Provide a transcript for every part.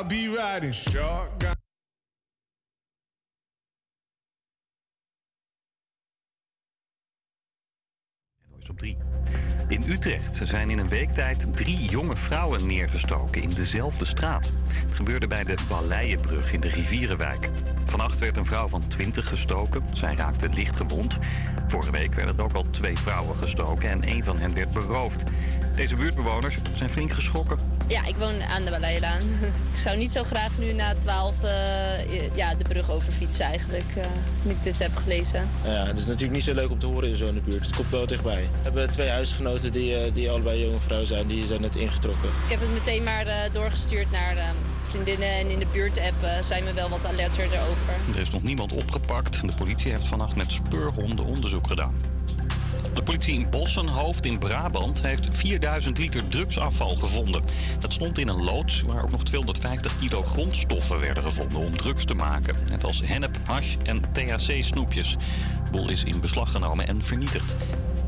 I'll be riding shotgun. op 3. In Utrecht zijn in een week tijd drie jonge vrouwen neergestoken in dezelfde straat. Het gebeurde bij de Balleienbrug in de Rivierenwijk. Vannacht werd een vrouw van 20 gestoken. Zij raakte licht gewond. Vorige week werden er ook al twee vrouwen gestoken en één van hen werd beroofd. Deze buurtbewoners zijn flink geschrokken. Ja, ik woon aan de Balleilaan. ik zou niet zo graag nu na 12 uh, ja, de brug overfietsen eigenlijk, uh, nu ik dit heb gelezen. Ja, het is natuurlijk niet zo leuk om te horen in zo'n buurt. Het komt wel dichtbij. We hebben twee huisgenoten die, uh, die allebei jonge vrouwen zijn, die zijn net ingetrokken. Ik heb het meteen maar doorgestuurd naar vriendinnen en in de buurtapp zijn we wel wat alerter erover. Er is nog niemand opgepakt. De politie heeft vannacht met speurhonden onderzoek gedaan. De politie in Bossenhoofd in Brabant heeft 4000 liter drugsafval gevonden. Dat stond in een loods waar ook nog 250 kilo grondstoffen werden gevonden om drugs te maken. Net als hennep, hash en THC-snoepjes. De bol is in beslag genomen en vernietigd.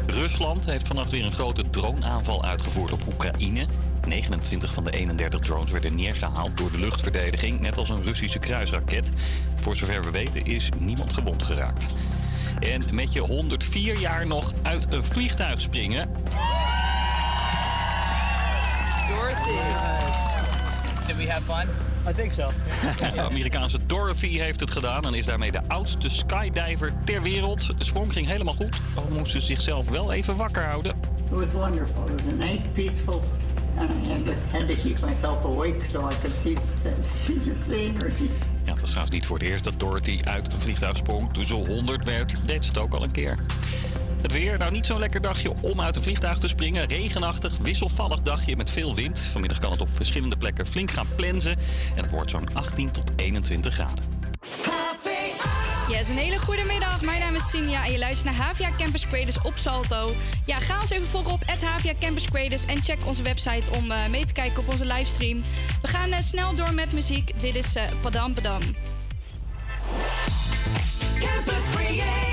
Rusland heeft vannacht weer een grote droneaanval uitgevoerd op Oekraïne. 29 van de 31 drones werden neergehaald door de luchtverdediging, net als een Russische kruisraket. Voor zover we weten is niemand gewond geraakt. En met je 104 jaar nog uit een vliegtuig springen. Dorothy. Did we have fun? I think so. De Amerikaanse Dorothy heeft het gedaan en is daarmee de oudste skydiver ter wereld. De sprong ging helemaal goed, al moest ze zichzelf wel even wakker houden. It was wonderful. It was a nice, peaceful and I had to, had to keep myself awake so I could see the, see the scenery. Ja, het was trouwens niet voor het eerst dat Dorothy uit een vliegtuig sprong. Toen ze 100 werd, deed ze het ook al een keer. Het weer, nou niet zo'n lekker dagje om uit een vliegtuig te springen. Regenachtig, wisselvallig dagje met veel wind. Vanmiddag kan het op verschillende plekken flink gaan plensen. En het wordt zo'n 18 tot 21 graden. Yes, een hele goede middag. Mijn naam is Tinia en je luistert naar Havia Campus Creators op Salto. Ja, ga ons even volgen op Havia Campus Creators en check onze website om uh, mee te kijken op onze livestream. We gaan uh, snel door met muziek. Dit is uh, Padam Padam. Campus Creators,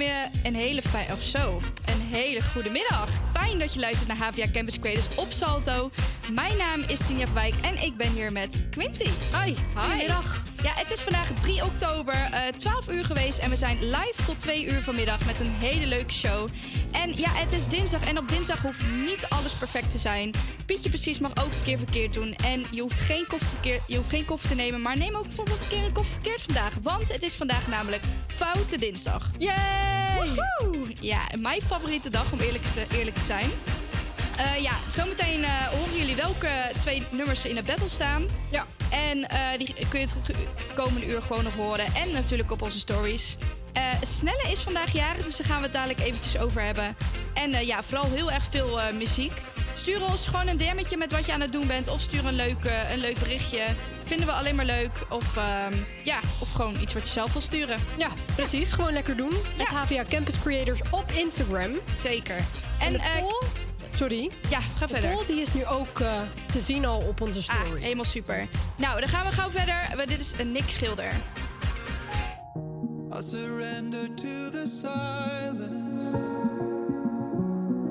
Een hele fijne. Of zo. Een hele goede middag. Fijn dat je luistert naar HVA Campus Creators op Salto. Mijn naam is Tinja Wijk en ik ben hier met Quinty. Hoi. Goedemiddag. Ja, het is vandaag 3 oktober, eh 12 uur geweest en we zijn live tot 2 uur vanmiddag met een hele leuke show. En ja, het is dinsdag en op dinsdag hoeft niet alles perfect te zijn. Pietje precies mag ook een keer verkeerd doen en je hoeft geen koffie, je hoeft geen koffie te nemen, maar neem ook bijvoorbeeld een keer een koffie verkeerd vandaag. Want het is vandaag namelijk Foute Dinsdag. Yay! Woehoe! Ja, mijn favoriete dag om eerlijk te, eerlijk te zijn. Eh, ja, zometeen eh, horen jullie welke twee nummers er in de battle staan. Ja. En eh, die kun je het komende uur gewoon nog horen. En natuurlijk op onze stories. Snelle is vandaag jarig, dus daar gaan we het dadelijk eventjes over hebben. En ja, vooral heel erg veel muziek. Stuur ons gewoon een DM'tje met wat je aan het doen bent. Of stuur een leuk, een leuk berichtje. Vinden we alleen maar leuk. Of, ehm, ja, of gewoon iets wat je zelf wil sturen. Ja, precies. Gewoon lekker doen. Het HVA Campus Creators op Instagram. Zeker. En, En. Sorry. Ja, ga De verder. poll die is nu ook eh, te zien al op onze Ah, story. helemaal super. Nou, dan gaan we gauw verder. We- Dit is een Nick Schilder. I surrender to the silence.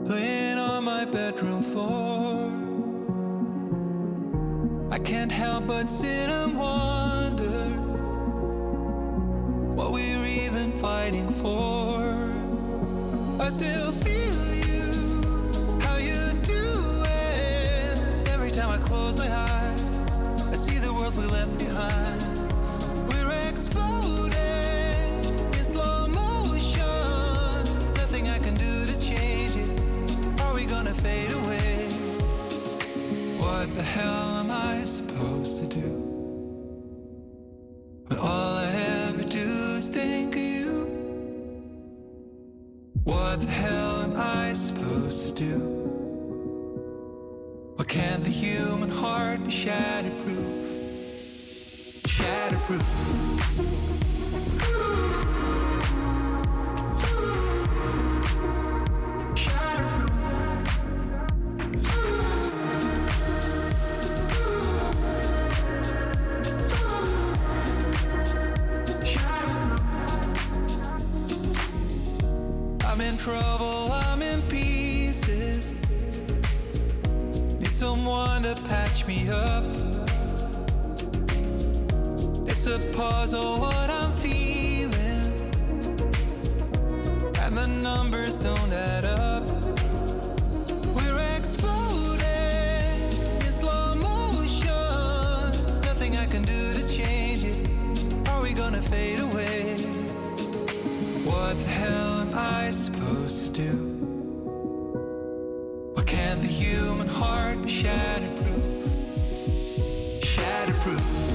Laying on my bedroom floor. I can't help but sit and wonder what we're even fighting for. I still feel time I close my eyes, I see the world we left behind. We're exploding in slow motion. Nothing I can do to change it. Are we gonna fade away? What the hell am I supposed to do? When all I ever do is think of you. What the hell am I supposed to do? Why can't the human heart be shatterproof? Shatterproof. proof.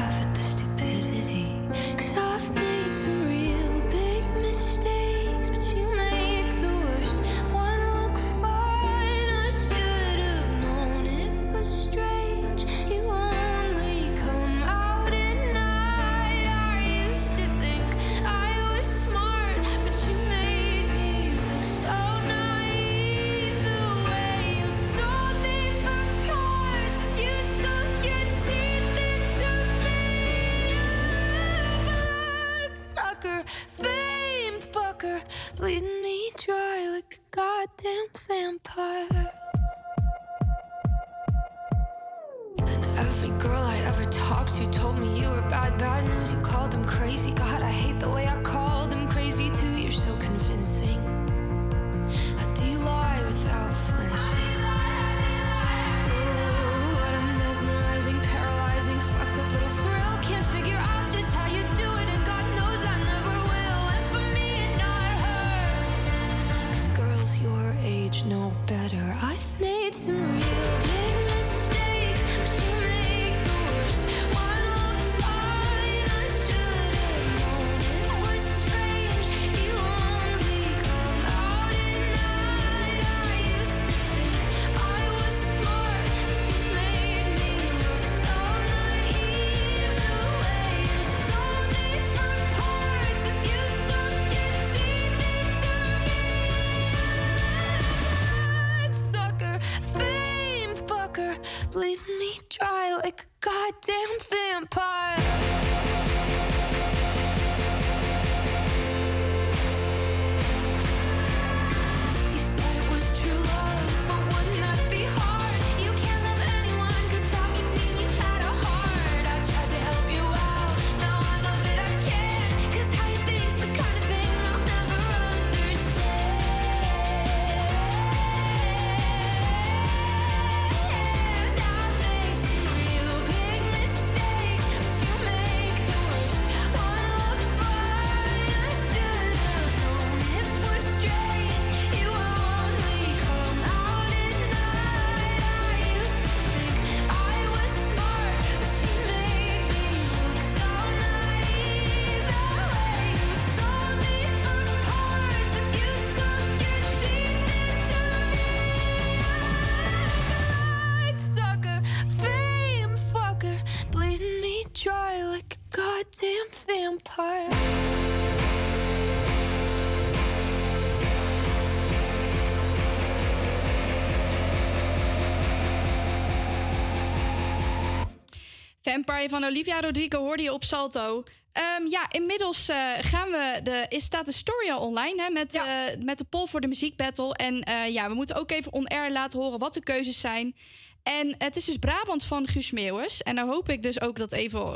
Vampire van Olivia Rodrigo hoorde je op Salto. Ehm, ja, inmiddels eh, gaan we de, is, staat de story al online hè, met, ja. Eh, met de poll voor de muziekbattle. En eh, ja, we moeten ook even on-air laten horen wat de keuzes zijn. En het is dus Brabant van Guus Meeuwis. En dan hoop ik dus ook dat even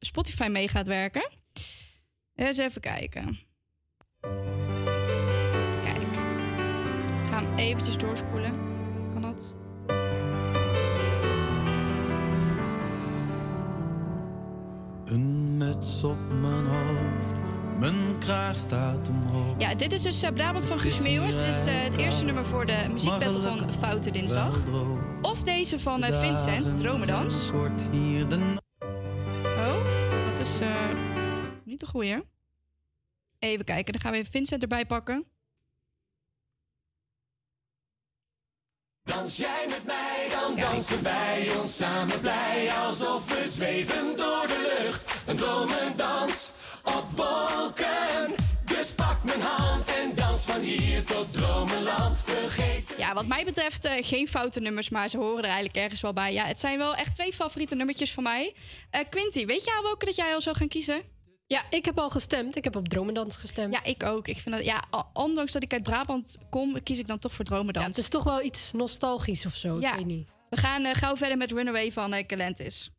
Spotify mee gaat werken. Eens even kijken. Kijk. Ga gaan eventjes doorspoelen. Een muts op mijn hoofd, mijn kraag staat omhoog. Ja, dit is dus eh, Brabant van Guus Meeuwis. Dit is eh, het eerste nummer voor de muziekbattle van Foute Dinsdag. Of deze van eh, Vincent, Dromedans. Oh, dat is niet de goeie. Even kijken, dan gaan we even Vincent erbij pakken. Dans jij met mij, dan dansen wij ons samen blij. Alsof we zweven door de lucht. Een dromendans op wolken. Dus pak mijn hand en dans van hier tot dromenland. Vergeet Ja, wat mij betreft eh, geen foute nummers, maar ze horen er eigenlijk ergens wel bij. Ja, het zijn wel echt twee favoriete nummertjes van mij. Eh Quinty, weet jij welke dat jij al zou gaan kiezen? Ja, ik heb al gestemd. Ik heb op Dromedans gestemd. Ja, ik ook. Ik vind dat, ja, ondanks dat ik uit Brabant kom, kies ik dan toch voor Dromedans. het is toch wel iets nostalgisch of zo. Ja. Ik weet niet. We gaan eh, gauw verder met Runaway van uh, Galantis.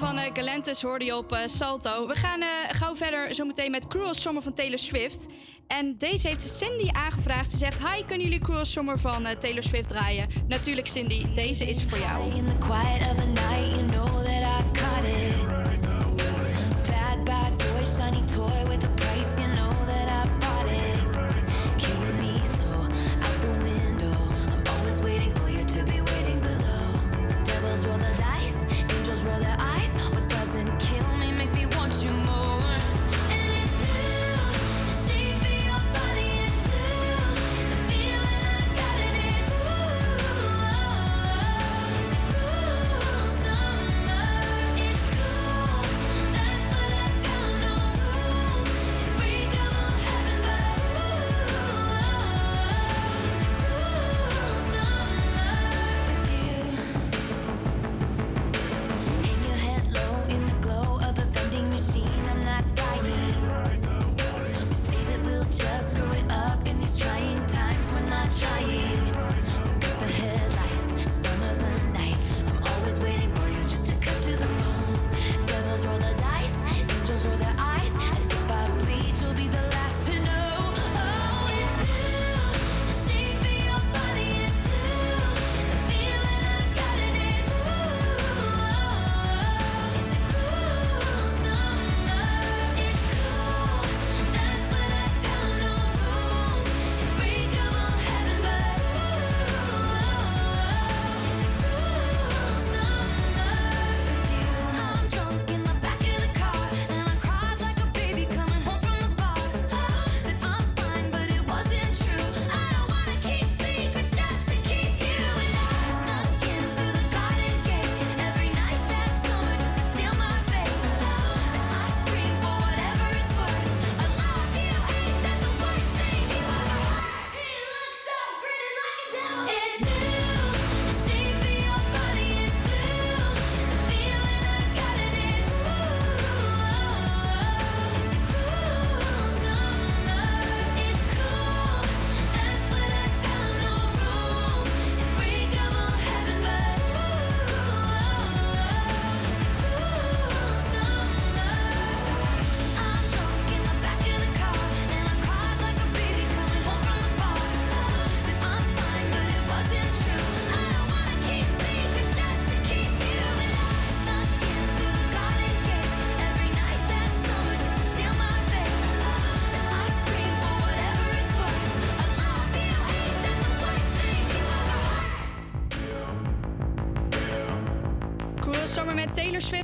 Van eh, Galantis hoorde je op eh, Salto. We gaan eh, gauw verder zometeen met Cruel Summer van Taylor Swift. En deze heeft Cindy aangevraagd. Ze zegt, hi, kunnen jullie Cruel Summer van Taylor Swift draaien? Natuurlijk Cindy, deze is voor jou.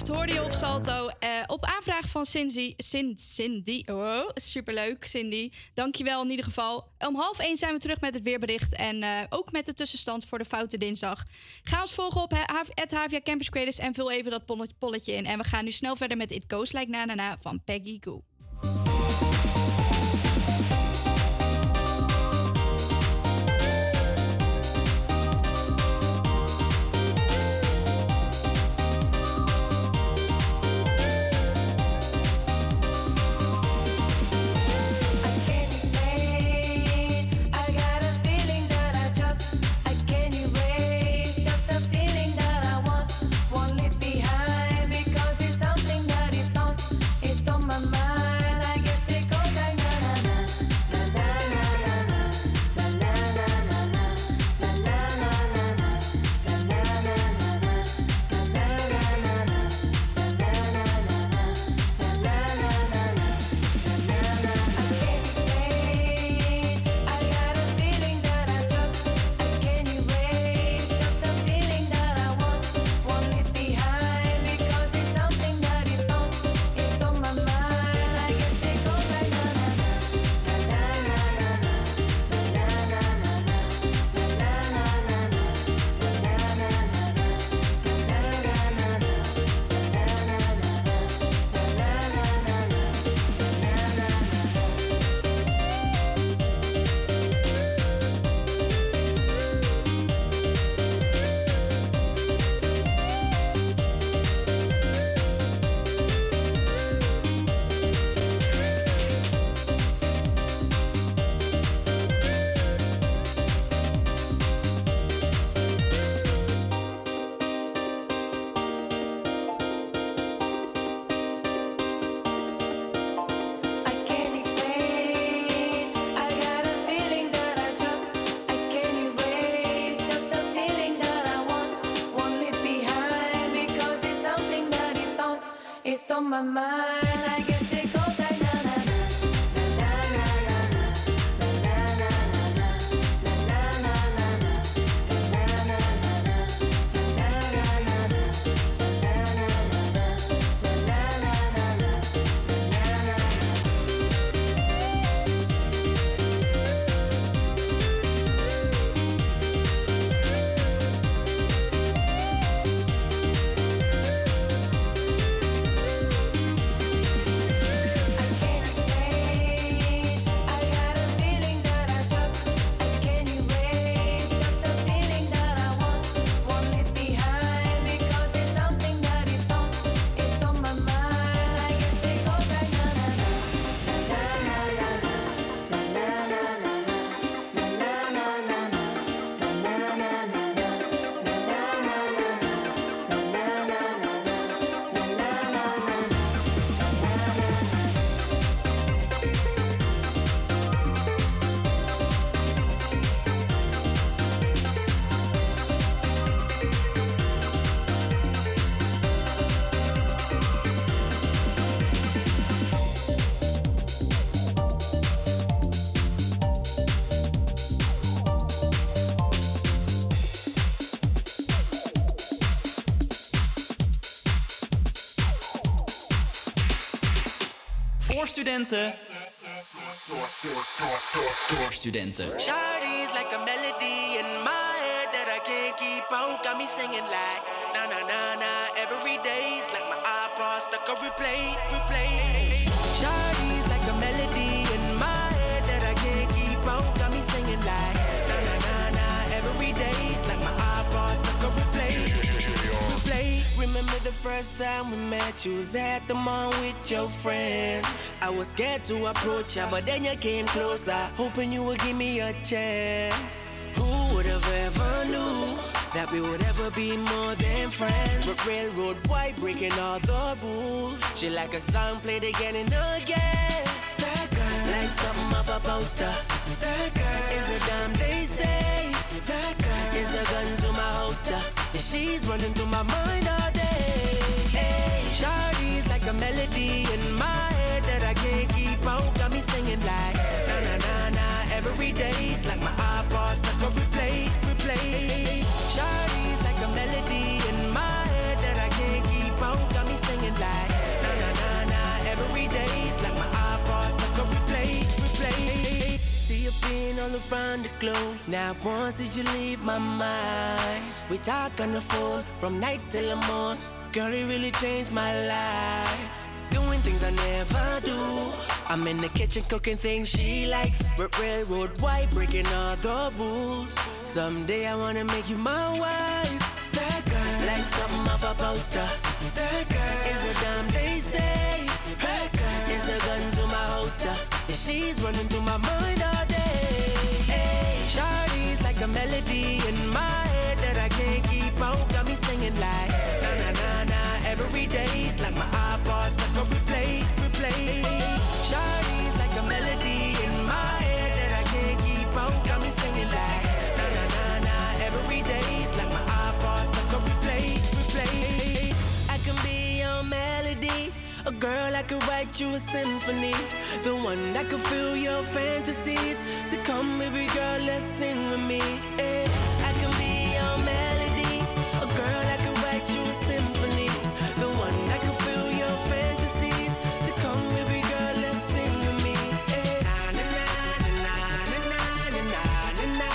Hoorde je op Salto. Eh, op aanvraag van Cindy. Cindy. Oh, superleuk, Cindy. Dankjewel in ieder geval. Om half één zijn we terug met het weerbericht. En eh, ook met de tussenstand voor de Foute Dinsdag. Ga ons volgen op het Havia Campus Creators en vul even dat polletje- in. En we gaan nu snel verder met It Goes Like Na Na van Peggy Goo. Studenten. Door studenten. Shawty's like a melody in my head that I can't keep out. Got me singing like na na na na every day's like my iPod stuck on replay, replay. Shawty's like a melody in my head that I can't keep out. Got me singing like na na na na every day's Remember the first time we met? You was at the mall with your friend. I was scared to approach ya, but then you came closer, hoping you would give me a chance. Who would have ever knew that we would ever be more than friends? But railroad white breaking all the rules. She like a song played again and again. That girl, like something off a poster. That girl is a damn they say. That girl is a gun to my holster. And she's running through my mind all Shawty's like a melody in my head that I can't keep out. Got me singing like na na na na it's like my iPod stuck on replay, replay. Shawty's like a melody in my head that I can't keep out. Got me singing like na na na na it's like my iPod stuck on replay, replay. See you being all around the globe. Now once did you leave my mind? We talk on the phone from night till the morning Girl, it really changed my life. Doing things I never do. I'm in the kitchen cooking things she likes. R- railroad white, breaking all the rules. Someday I wanna make you my wife. That girl, like something off a poster. That girl is a damn they say. That girl is a gun to my holster. And she's running through my mind all day. Hey, Shawty's like a melody A girl I could write you a symphony. The one that could fill your fantasies. So come, baby girl, let's sing with me. eh. I can be your melody. A girl I could write you a symphony. The one that could fill your fantasies. So come, baby girl, let's sing with me. eh. Na, na, na, na, na, na, na, na, na,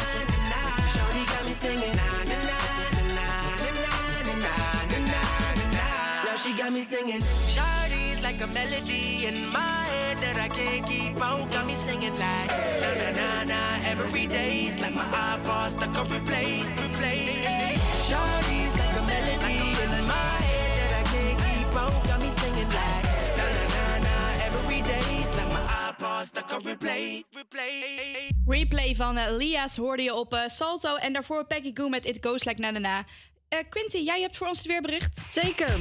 na. Shawty got me singing. Na, na, na, na, na, na, na, na, na, na, na. Now she got me singing. Like a melody in my head that I can't keep out. Got me singing like na na na na every day's like my iPod stuck on replay, replay. Shawty's like a melody in my head that I can't keep out. Got me singing like na na na na every day's like my iPod stuck on replay, replay. Replay van eh, Lia's hoorde je op eh, Salto. En daarvoor Peggy Goo met It Goes Like Na Na Na. Eh, Quinty, jij hebt voor ons het weerbericht. Zeker.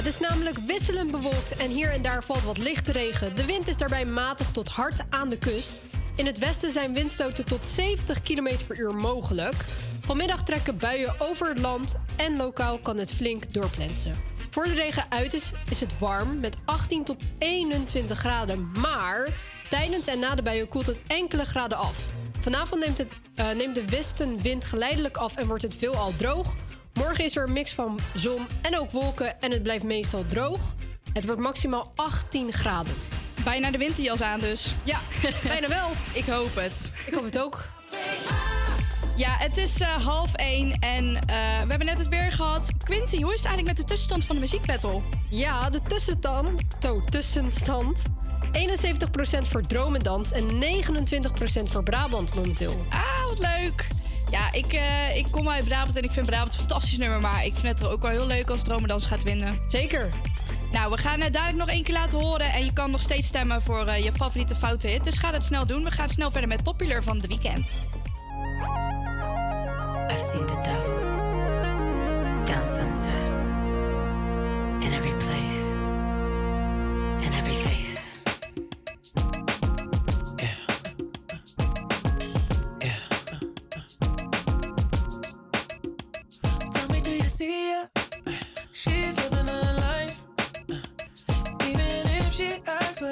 Het is namelijk wisselend bewolkt en hier en daar valt wat lichte regen. De wind is daarbij matig tot hard aan de kust. In het westen zijn windstoten tot 70 km per uur mogelijk. Vanmiddag trekken buien over het land en lokaal kan het flink doorplensen. Voor de regen uit is, is het warm met 18 tot 21 graden. Maar tijdens en na de buien koelt het enkele graden af. Vanavond neemt, het, eh, neemt de westenwind geleidelijk af en wordt het veelal droog. Morgen is er een mix van zon en ook wolken en het blijft meestal droog. Het wordt maximaal 18 graden. Bijna de winterjas aan dus. Ja, bijna wel. Ik hoop het. Ik hoop het ook. Ja, het is eh, half één en eh, we hebben net het weer gehad. Quinty, hoe is het eigenlijk met de tussenstand van de muziekbattle? Ja, de tussenstand. To, tussenstand. 71% voor Dromendans en 29% voor Brabant momenteel. Ah, wat leuk. Ja, ik, eh, ik kom uit Brabant en ik vind Brabant een fantastisch nummer. Maar ik vind het ook wel heel leuk als Dromedans gaat winnen. Zeker. Nou, we gaan het dadelijk nog één keer laten horen. En je kan nog steeds stemmen voor eh, je favoriete foute hit. Dus ga dat snel doen. We gaan snel verder met Popular van The Weeknd. I've seen the devil down sunset in every place, in every face.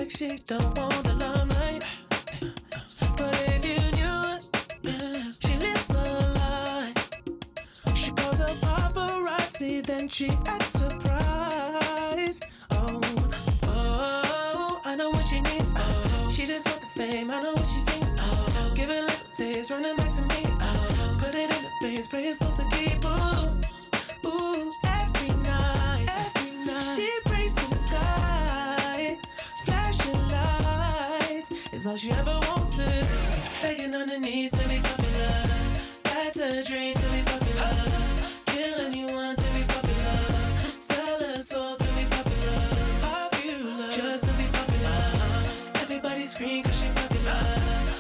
Like she don't want the limelight. But if you knew it, she lives a lie. She calls up paparazzi, then she acts surprised. Oh, oh, I know what she needs. Oh, she just want the fame. I know what she thinks. Oh, give it a little taste, running back to me. Oh, put it in the face, pray it's all to It's all she ever wants is begging on her knees to be popular. That's a dream to be popular. Kill anyone to be popular. Sell her soul to be popular. Popular, just to be popular. Everybody scream cause she popular.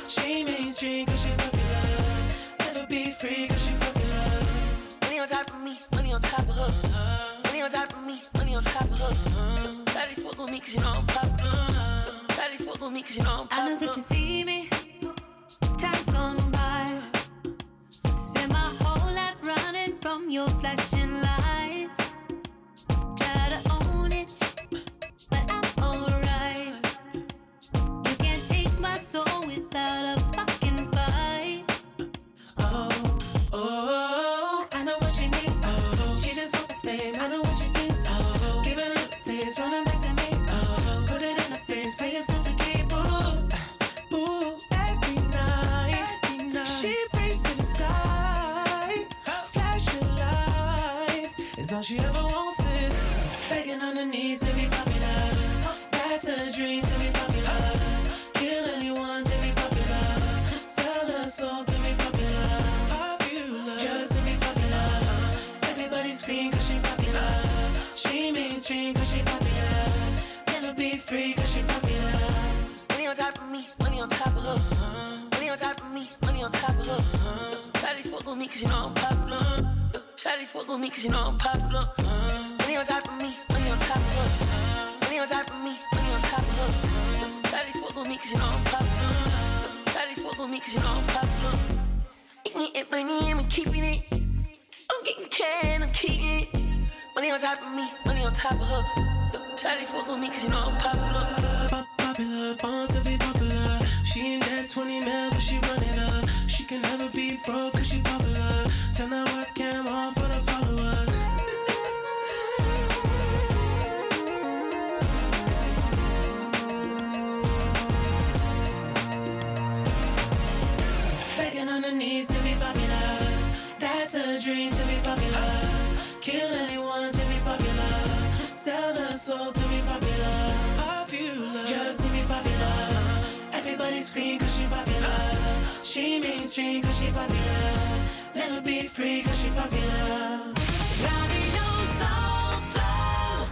She mainstream cause she popular. Never be free cause she popular. Money on top of me, money on top of her. Money on top of me, money on top of her. Daddy fuck on me cause you know I'm popular. On me cause you know I'm I know that you see me. Time's gone by. Spend my whole life running from your flashing lights. All she ever wants is begging on her knees to be popular. That's a dream to be popular. Kill anyone to be popular. Sell her soul to be popular. Popular. Just to be popular. Everybody scream cause she popular. She mainstream cause she popular. Never be free cause she popular. Money on top of me, money on top of her. Money on top of me, money on top of her. Shawty fuck with me cause you know I'm popular. Shawty fuck with me cause you know I'm popular. Money on top of me, money on top of her. Money on top of me, money on top of her. Shawty fuck with me cause you know I'm popular. Shawty fuck with me cause you know I'm popular. Eating it, money, and I'm keeping it. I'm getting can, I'm keeping it. Money on top of me, money on top of her. Shawty fuck with me cause you know I'm popular. Pop popular, born to be popular. She ain't got 20 mil, but she run it up. She can never be broke cause she popular. Turn webcam on for the followers. On knees to be popular. That's a dream to be popular. Kill anyone to be popular. Sell soul to be popular. Popular. Just to be popular. Everybody scream cause she popular. She mainstream cause she popular. Never be free cause she popular. Radio Salto.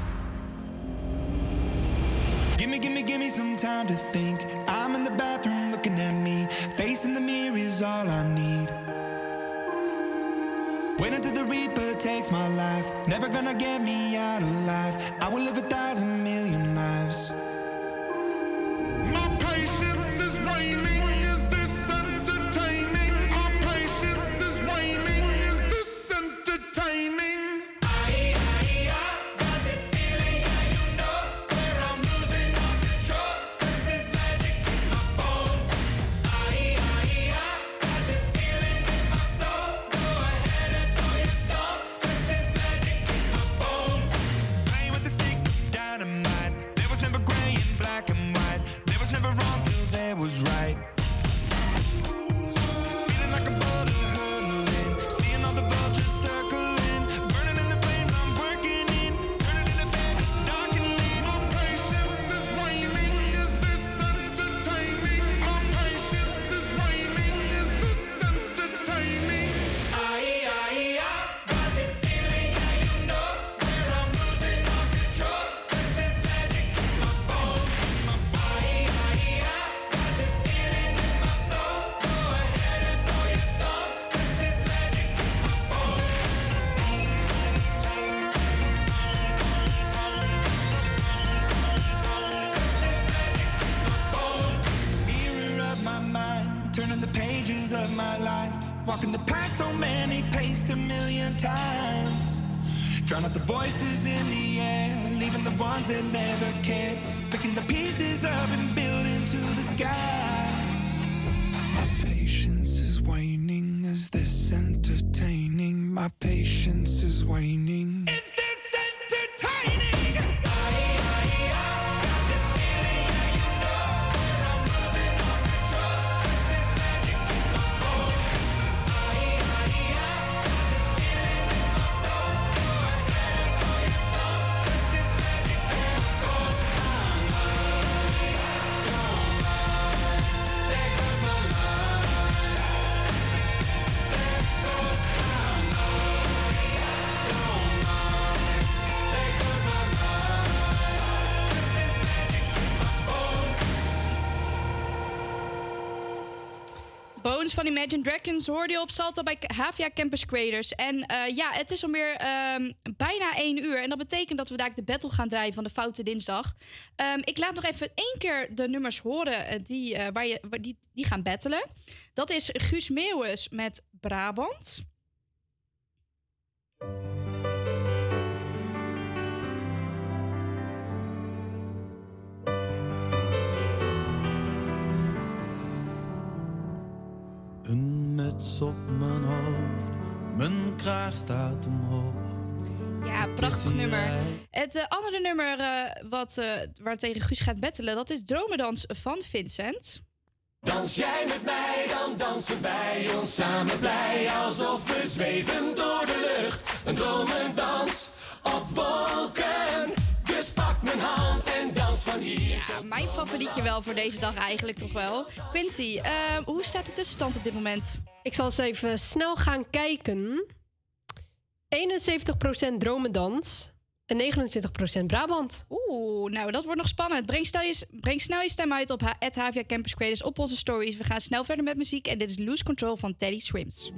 Gimme, gimme, gimme some time to think. I'm in the bathroom looking at me. Facing the mirror is all I need. Wait until the Reaper takes my life. Never gonna get me out alive. I will live a thousand million lives. My patience is waning. Van Imagine Dragons hoorde je op Salto bij Havia Campus Creators. En eh, ja, het is alweer ehm bijna één uur. En dat betekent dat we daar de battle gaan draaien van de Foute Dinsdag. Ehm, ik laat nog even één keer de nummers horen eh, die, eh, waar je, die, die gaan battelen. Dat is Guus Meeuwis met Brabant. muts op mijn hoofd, mijn kraag staat omhoog. Ja, prachtig nummer. Het eh, andere nummer uh, wat, eh, waar tegen Guus gaat bettelen, dat is Dromedans van Vincent. Dans jij met mij, dan dansen wij ons samen blij. Alsof we zweven door de lucht. Een dromendans op wolken. Dus pak mijn hand en ja, mijn favorietje wel voor deze dag eigenlijk toch wel. Quinty, eh, hoe staat de tussenstand op dit moment? Ik zal eens even snel gaan kijken. 71% dromendans en 29% Brabant. Oeh, nou dat wordt nog spannend. Breng, snel je, breng snel je stem uit op het Campus Creators op onze stories. We gaan snel verder met muziek en dit is Loose Control van Teddy Swims.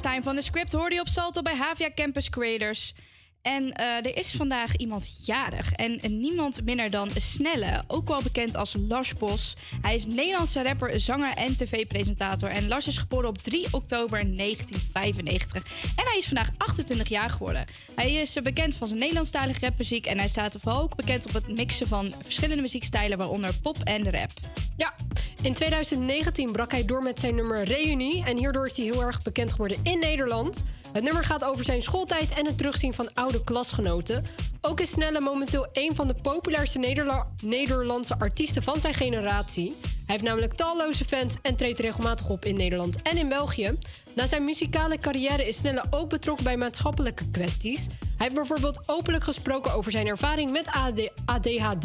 Time van de script hoorde je op Salto bij Havia Campus Creators. En eh, er is vandaag iemand jarig. En niemand minder dan Snelle, ook wel bekend als Lars Bos. Hij is Nederlandse rapper, zanger en tv-presentator. En Lars is geboren op 3 oktober 1995. En hij is vandaag 28 jaar geworden. Hij is eh, bekend van zijn Nederlandstalige rapmuziek. En hij staat vooral ook bekend op het mixen van verschillende muziekstijlen, waaronder pop en rap. Ja, in 2019 brak hij door met zijn nummer Reunie. En hierdoor is hij heel erg bekend geworden in Nederland. Het nummer gaat over zijn schooltijd en het terugzien van oude klasgenoten. Ook is Snelle momenteel een van de populairste Nederla- Nederlandse artiesten van zijn generatie. Hij heeft namelijk talloze fans en treedt regelmatig op in Nederland en in België. Na zijn muzikale carrière is Snelle ook betrokken bij maatschappelijke kwesties. Hij heeft bijvoorbeeld openlijk gesproken over zijn ervaring met AD- ADHD.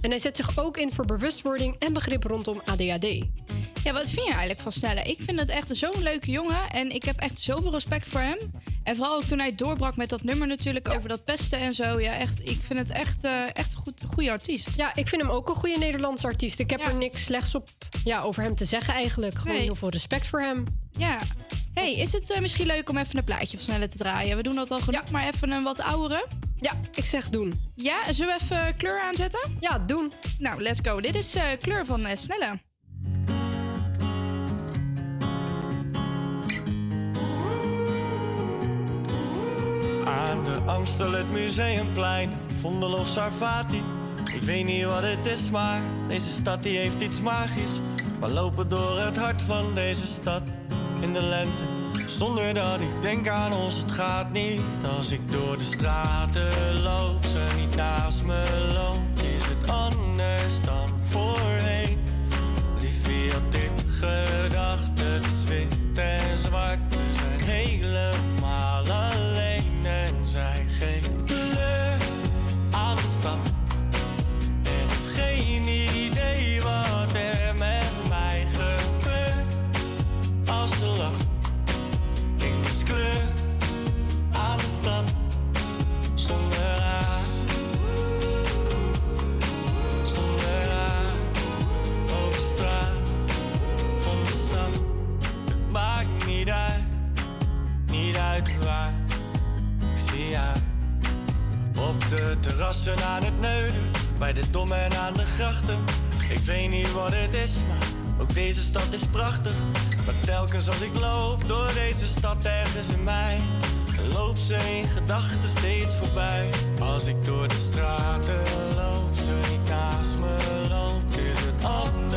En hij zet zich ook in voor bewustwording en begrip rondom ADHD. Ja, wat vind je eigenlijk van Snelle? Ik vind het echt zo'n leuke jongen. En ik heb echt zoveel respect voor hem. En vooral ook toen hij doorbrak met dat nummer natuurlijk over dat pesten en zo. Ja, echt, ik vind het echt, eh, echt een goed, goede artiest. Ja, ik vind hem ook een goede Nederlandse artiest. Ik heb er niks slechts op, ja, over hem te zeggen eigenlijk. Gewoon Nee. heel veel respect voor hem. Ja. hey, is het eh, misschien leuk om even een plaatje van Snelle te draaien? We doen dat al genoeg, maar even een wat oudere. Ja, ik zeg doen. Ja, zullen we even kleur aanzetten? Ja, doen. Nou, let's go. Dit is eh, kleur van eh, Snelle. Aan de Amstel, het Museumplein, Vondel of Sarvati. Ik weet niet wat het is, maar deze stad die heeft iets magisch. We lopen door het hart van deze stad in de lente. Zonder dat ik denk aan ons, het gaat niet. Als ik door de straten loop, ze niet naast me loopt. Is het anders dan voorheen? Liefie had dit gedacht, het is wit en zwart. We zijn helemaal alleen en zij geeft wat er met mij gebeurt als ze lacht. Ik mis kleur aan de stad zonder haar. Zonder haar over straat van de stad. Het maakt niet uit, niet uit waar. Ik zie haar op de terrassen aan het neuden, bij de dom en aan de grachten. Ik weet niet wat het is, maar ook deze stad is prachtig. Maar telkens als ik loop door deze stad ergens in mij, loopt ze in gedachten steeds voorbij. Als ik door de straten loop, ze niet naast me loopt, is het anders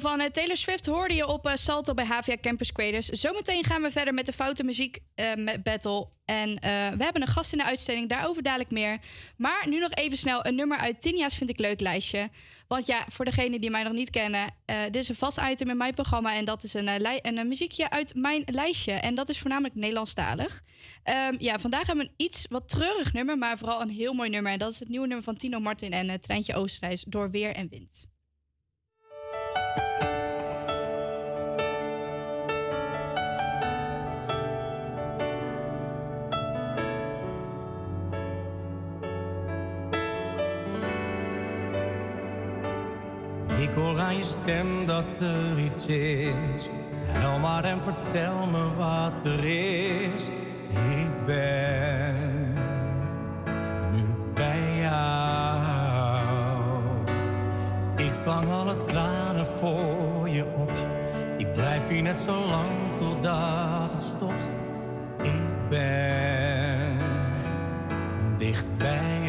van eh, Taylor Swift hoorde je op eh, Salto bij HVA Campus Creators. Zometeen gaan we verder met de Foute Muziek eh, met Battle. En we hebben een gast in de uitzending, daarover dadelijk meer. Maar nu nog even snel een nummer uit Tinia's Vind ik Leuk lijstje. Want ja, voor degenen die mij nog niet kennen, dit is een vast item in mijn programma. En dat is een, een, een muziekje uit mijn lijstje. En dat is voornamelijk Nederlandstalig. Um, ja, vandaag hebben we een iets wat treurig nummer, maar vooral een heel mooi nummer. En dat is het nieuwe nummer van Tino Martin en Treintje Oostenrijs, Door Weer en Wind. hoor aan je stem dat er iets is. Hel maar en vertel me wat er is. Ik ben nu bij jou. Ik vang alle tranen voor je op. Ik blijf hier net zo lang totdat het stopt. Ik ben dichtbij.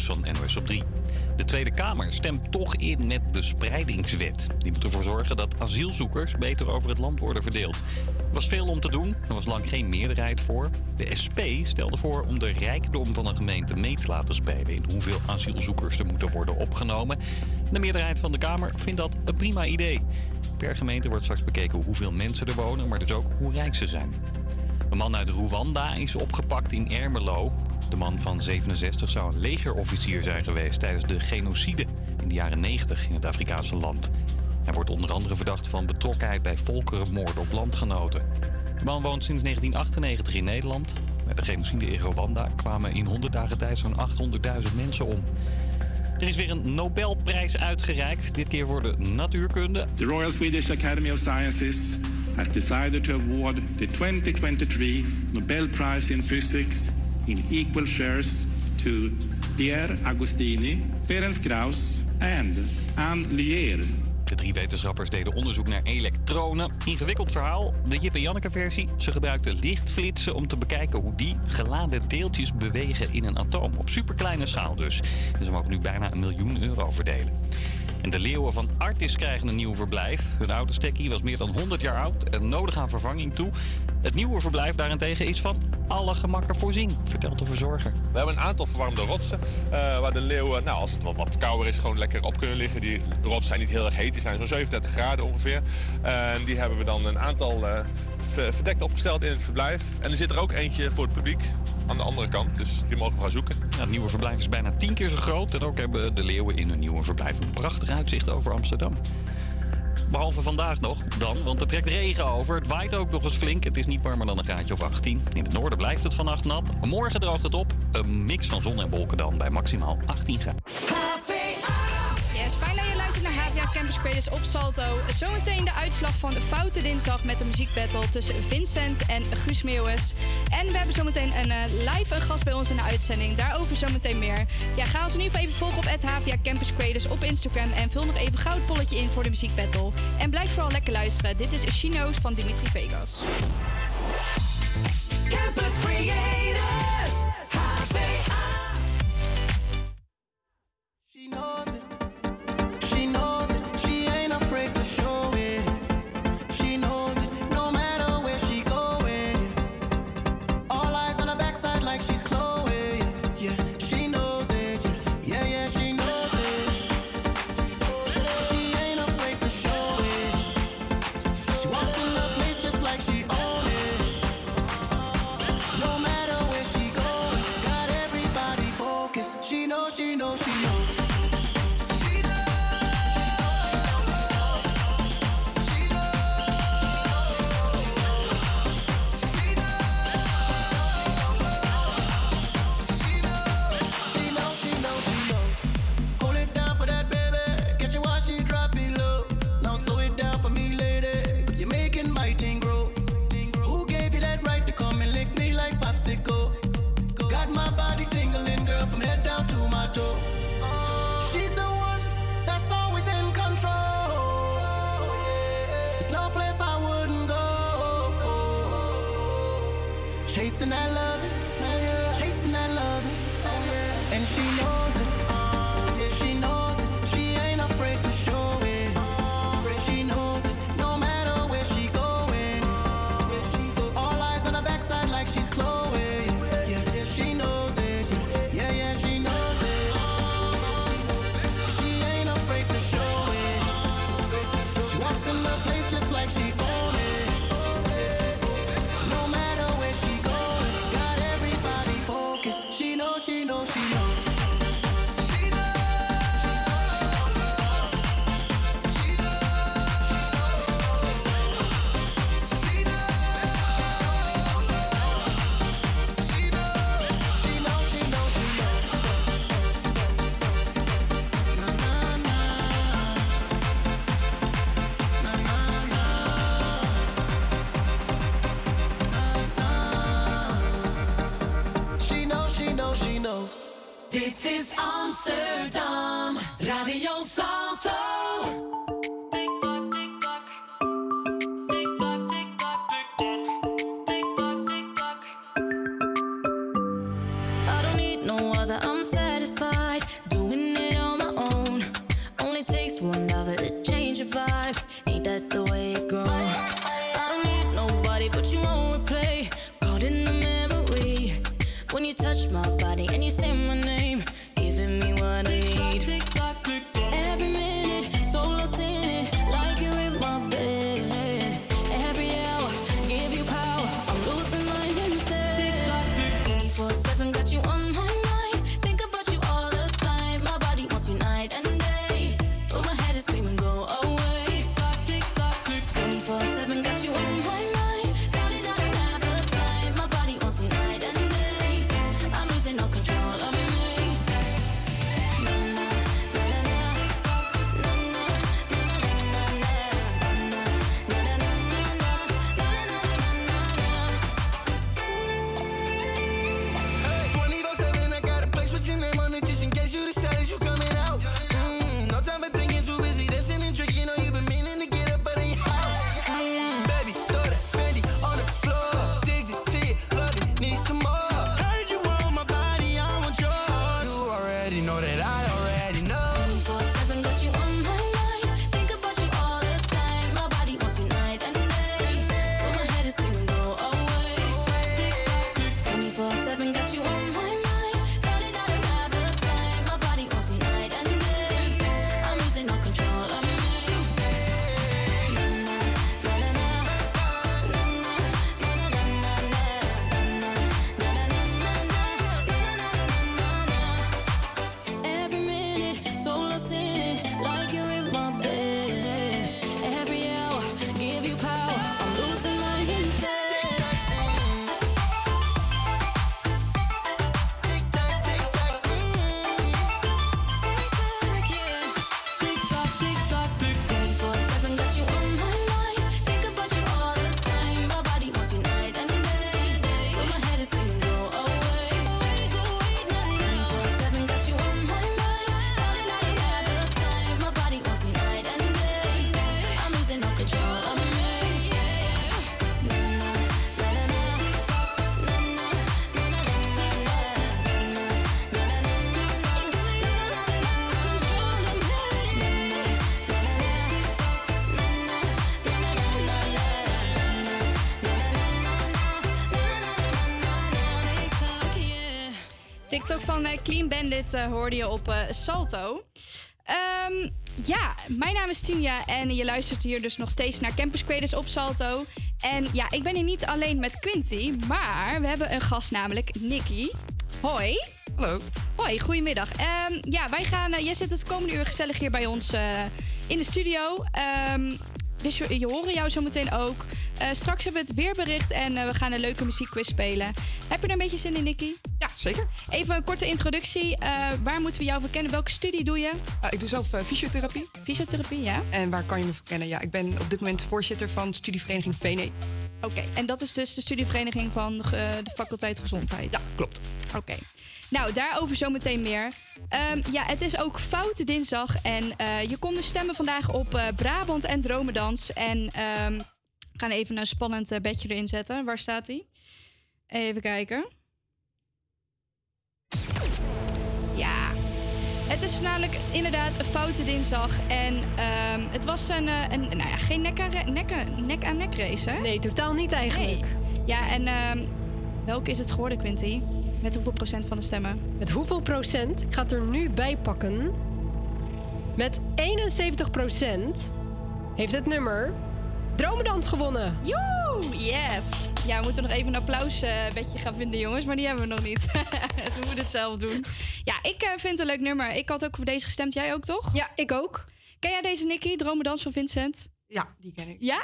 Van NOS op 3. De Tweede Kamer stemt toch in met de spreidingswet. Die moet ervoor zorgen dat asielzoekers beter over het land worden verdeeld. Er was veel om te doen, er was lang geen meerderheid voor. De SP stelde voor om de rijkdom van een gemeente mee te laten spelen... in hoeveel asielzoekers er moeten worden opgenomen. De meerderheid van de Kamer vindt dat een prima idee. Per gemeente wordt straks bekeken hoeveel mensen er wonen... maar dus ook hoe rijk ze zijn. Een man uit Rwanda is opgepakt in Ermelo. De man van 67 zou een legerofficier zijn geweest tijdens de genocide in de jaren 90 in het Afrikaanse land. Hij wordt onder andere verdacht van betrokkenheid bij volkerenmoord op landgenoten. De man woont sinds 1998 in Nederland. Bij de genocide in Rwanda kwamen in 100 dagen tijd zo'n 800.000 mensen om. Er is weer een Nobelprijs uitgereikt, dit keer voor de natuurkunde. The Royal Swedish Academy of Sciences has decided to award the 2023 Nobel Prize in Physics in equal shares to Pierre Agostini, Ferenc Krauss and Anne Lier. De drie wetenschappers deden onderzoek naar elektronen. Ingewikkeld verhaal. De Jip en Janneke versie. Ze gebruikten lichtflitsen om te bekijken hoe die geladen deeltjes bewegen in een atoom. Op superkleine schaal dus. En ze mogen nu bijna een miljoen euro verdelen. En de leeuwen van Artis krijgen een nieuw verblijf. Hun oude stekkie was meer dan 100 jaar oud en nodig aan vervanging toe. Het nieuwe verblijf daarentegen is van alle gemakken voorzien, vertelt de verzorger. We hebben een aantal verwarmde rotsen eh, waar de leeuwen, nou, als het wat, wat kouder is, gewoon lekker op kunnen liggen. Die rotsen zijn niet heel erg heet, die zijn zo'n 37 graden ongeveer. En die hebben we dan een aantal eh, ver- verdekt opgesteld in het verblijf. En er zit er ook eentje voor het publiek aan de andere kant, dus die mogen we gaan zoeken. Ja, het nieuwe verblijf is bijna 10 keer zo groot. En ook hebben de leeuwen in hun nieuwe verblijf een prachtig uitzicht over Amsterdam. Behalve vandaag nog, dan, want er trekt regen over. Het waait ook nog eens flink. Het is niet warmer dan een graadje of 18. In het noorden blijft het vannacht nat. Morgen droogt het op. Een mix van zon en wolken dan bij maximaal 18 graden. Campus Creators op Salto. Zometeen de uitslag van de Foute Dinsdag met de muziekbattle tussen Vincent en Guus Meeuwis. En we hebben zometeen een eh, live gast bij ons in de uitzending. Daarover zometeen meer. Ja, ga ons in ieder geval even volgen op HVA Campus Creators op Instagram. En vul nog even gauw het polletje in voor de muziekbattle. En blijf vooral lekker luisteren. Dit is Chino's van Dimitri Vegas. Campus Creators, Clean Bandit eh, hoorde je op eh, Salto. Ehm, ja, mijn naam is Tinia en je luistert hier dus nog steeds naar Campus Creators op Salto. En ja, ik ben hier niet alleen met Quinty, maar we hebben een gast, namelijk Nicky. Hoi. Hallo. Hoi, goedemiddag. Ehm, ja, wij gaan. Eh, jij zit het komende uur gezellig hier bij ons in de studio. Ehm, dus je, je horen jou zo meteen ook. straks hebben we het weerbericht en we gaan een leuke muziekquiz spelen. Heb je er een beetje zin in, Nicky? Zeker. Even een korte introductie. Eh, waar moeten we jou voor kennen? Welke studie doe je? Ah, ik doe zelf eh, fysiotherapie. Fysiotherapie, ja. En waar kan je me voor kennen? Ja, ik ben op dit moment voorzitter van studievereniging PN. Oké, en dat is dus de studievereniging van eh, de faculteit gezondheid? Ja, klopt. Oké. Nou, daarover zometeen meer. Ehm, ja, het is ook Foute Dinsdag. En je kon dus stemmen vandaag op Brabant en Dromedans. En um, gaan even een spannend bedje erin zetten. Waar staat hij? Even kijken. Ja, het is namelijk inderdaad een foute dinsdag. En ehm, het was een, eh, een nou ja, geen nek-aan-nek race, hè? Nee, totaal niet eigenlijk. Nee. Ja, en ehm, welke is het geworden, Quinty? Met hoeveel procent van de stemmen? Met hoeveel procent? Ik ga het er nu bij pakken. Met 71 procent heeft het nummer Dromedans gewonnen. Joe, yes. Ja, we moeten nog even een applausbedje gaan vinden, jongens. Maar die hebben we nog niet. Ze moeten het zelf doen. Ja, ik eh, vind het een leuk nummer. Ik had ook voor deze gestemd. Jij ook, toch? Ja, ik ook. Ken jij deze, Nicky? Dromedans van Vincent? Ja, die ken ik. Ja?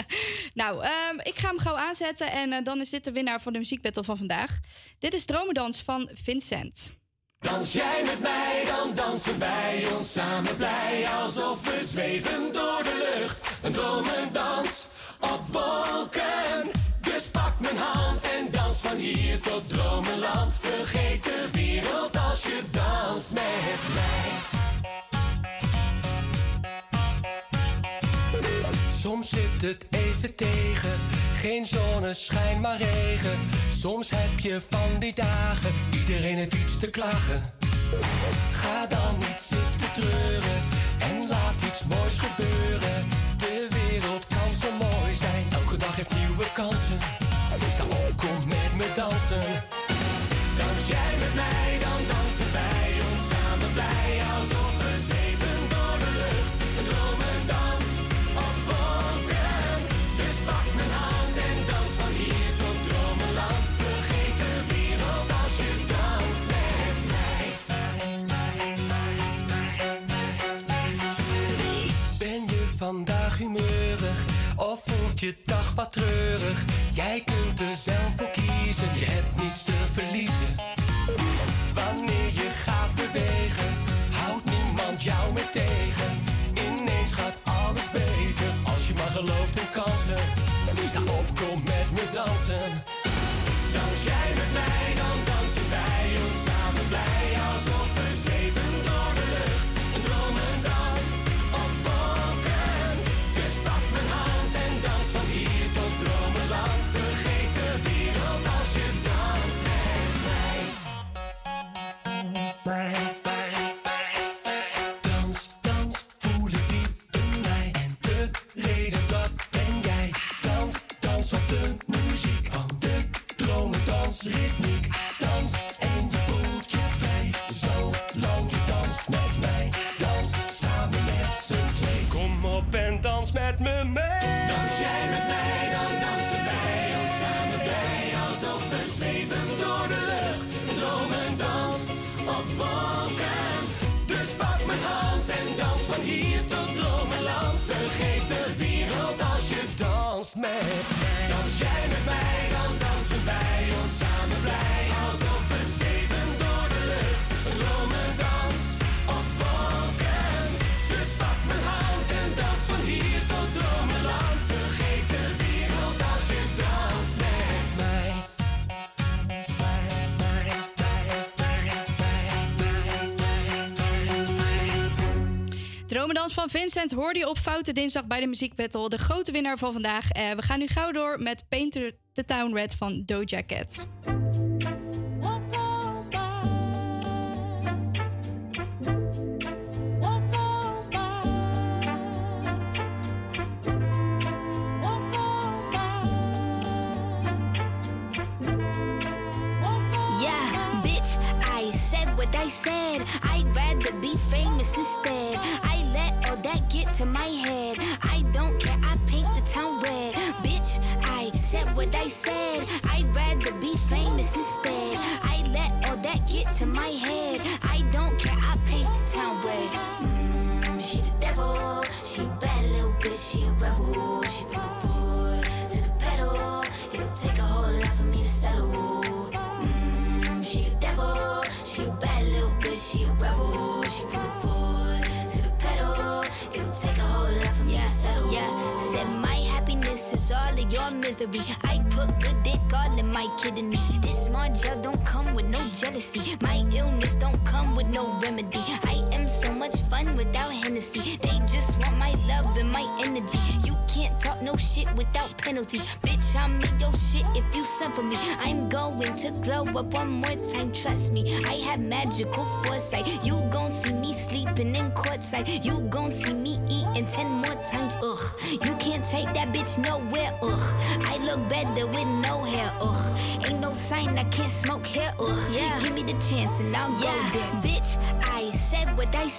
nou, ehm, ik ga hem gauw aanzetten. En eh, dan is dit de winnaar van de muziekbattle van vandaag. Dit is Dromedans van Vincent. Dans jij met mij, dan dansen wij ons samen blij. Alsof we zweven door de lucht. Een dromendans op wolken. Dus pak mijn hand en dans van hier tot dromenland. Vergeet de wereld als je danst met mij. Soms zit het even tegen, geen zonneschijn maar regen. Soms heb je van die dagen, iedereen heeft iets te klagen. Ga dan niet zitten treuren en laat iets moois gebeuren. De wereld kan zo mooi zijn, elke dag heeft nieuwe kansen. Sta op, kom met me dansen. Dans jij met mij, dan dansen je dag wat treurig? Jij kunt er zelf voor kiezen, je hebt niets te verliezen. Wanneer je gaat bewegen, houdt niemand jou meer tegen. Ineens gaat alles beter, als je maar gelooft in kansen. Dromedans van Vincent hoorde je op Foute Dinsdag bij de muziekbattle. De grote winnaar van vandaag. Eh, we gaan nu gauw door met Painter the Town Red van Doja Cat. Up one more time, trust me. I have magical foresight. You gon' see me sleeping in courtside. You gon' see me eating ten more times, ugh. You can't take that bitch nowhere, ugh. I look better with no hair, ugh. Ain't no sign I can't smoke here, ugh. Yeah. Give me the chance and I'll go there. Bitch, I said what I said.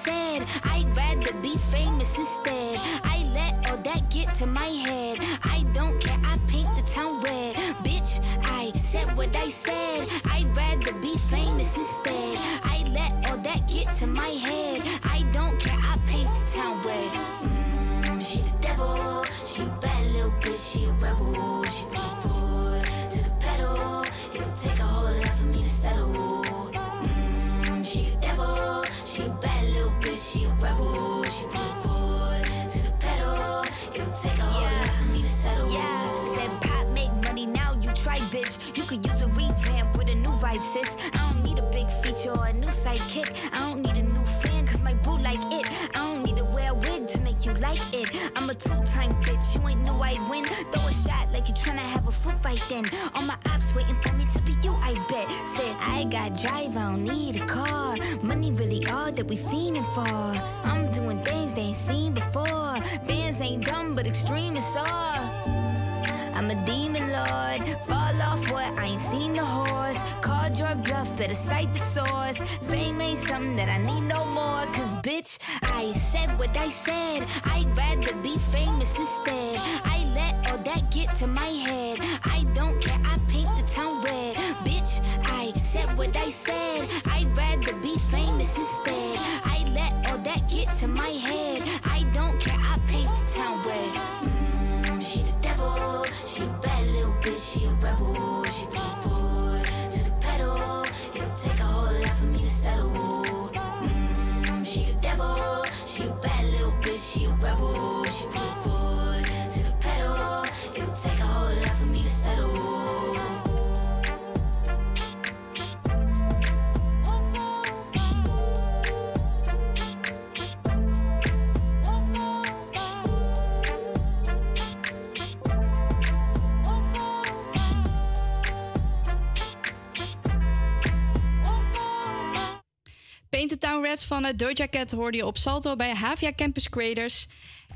Van uh, Doja Cat hoorde je op Salto bij Havia Campus Creators.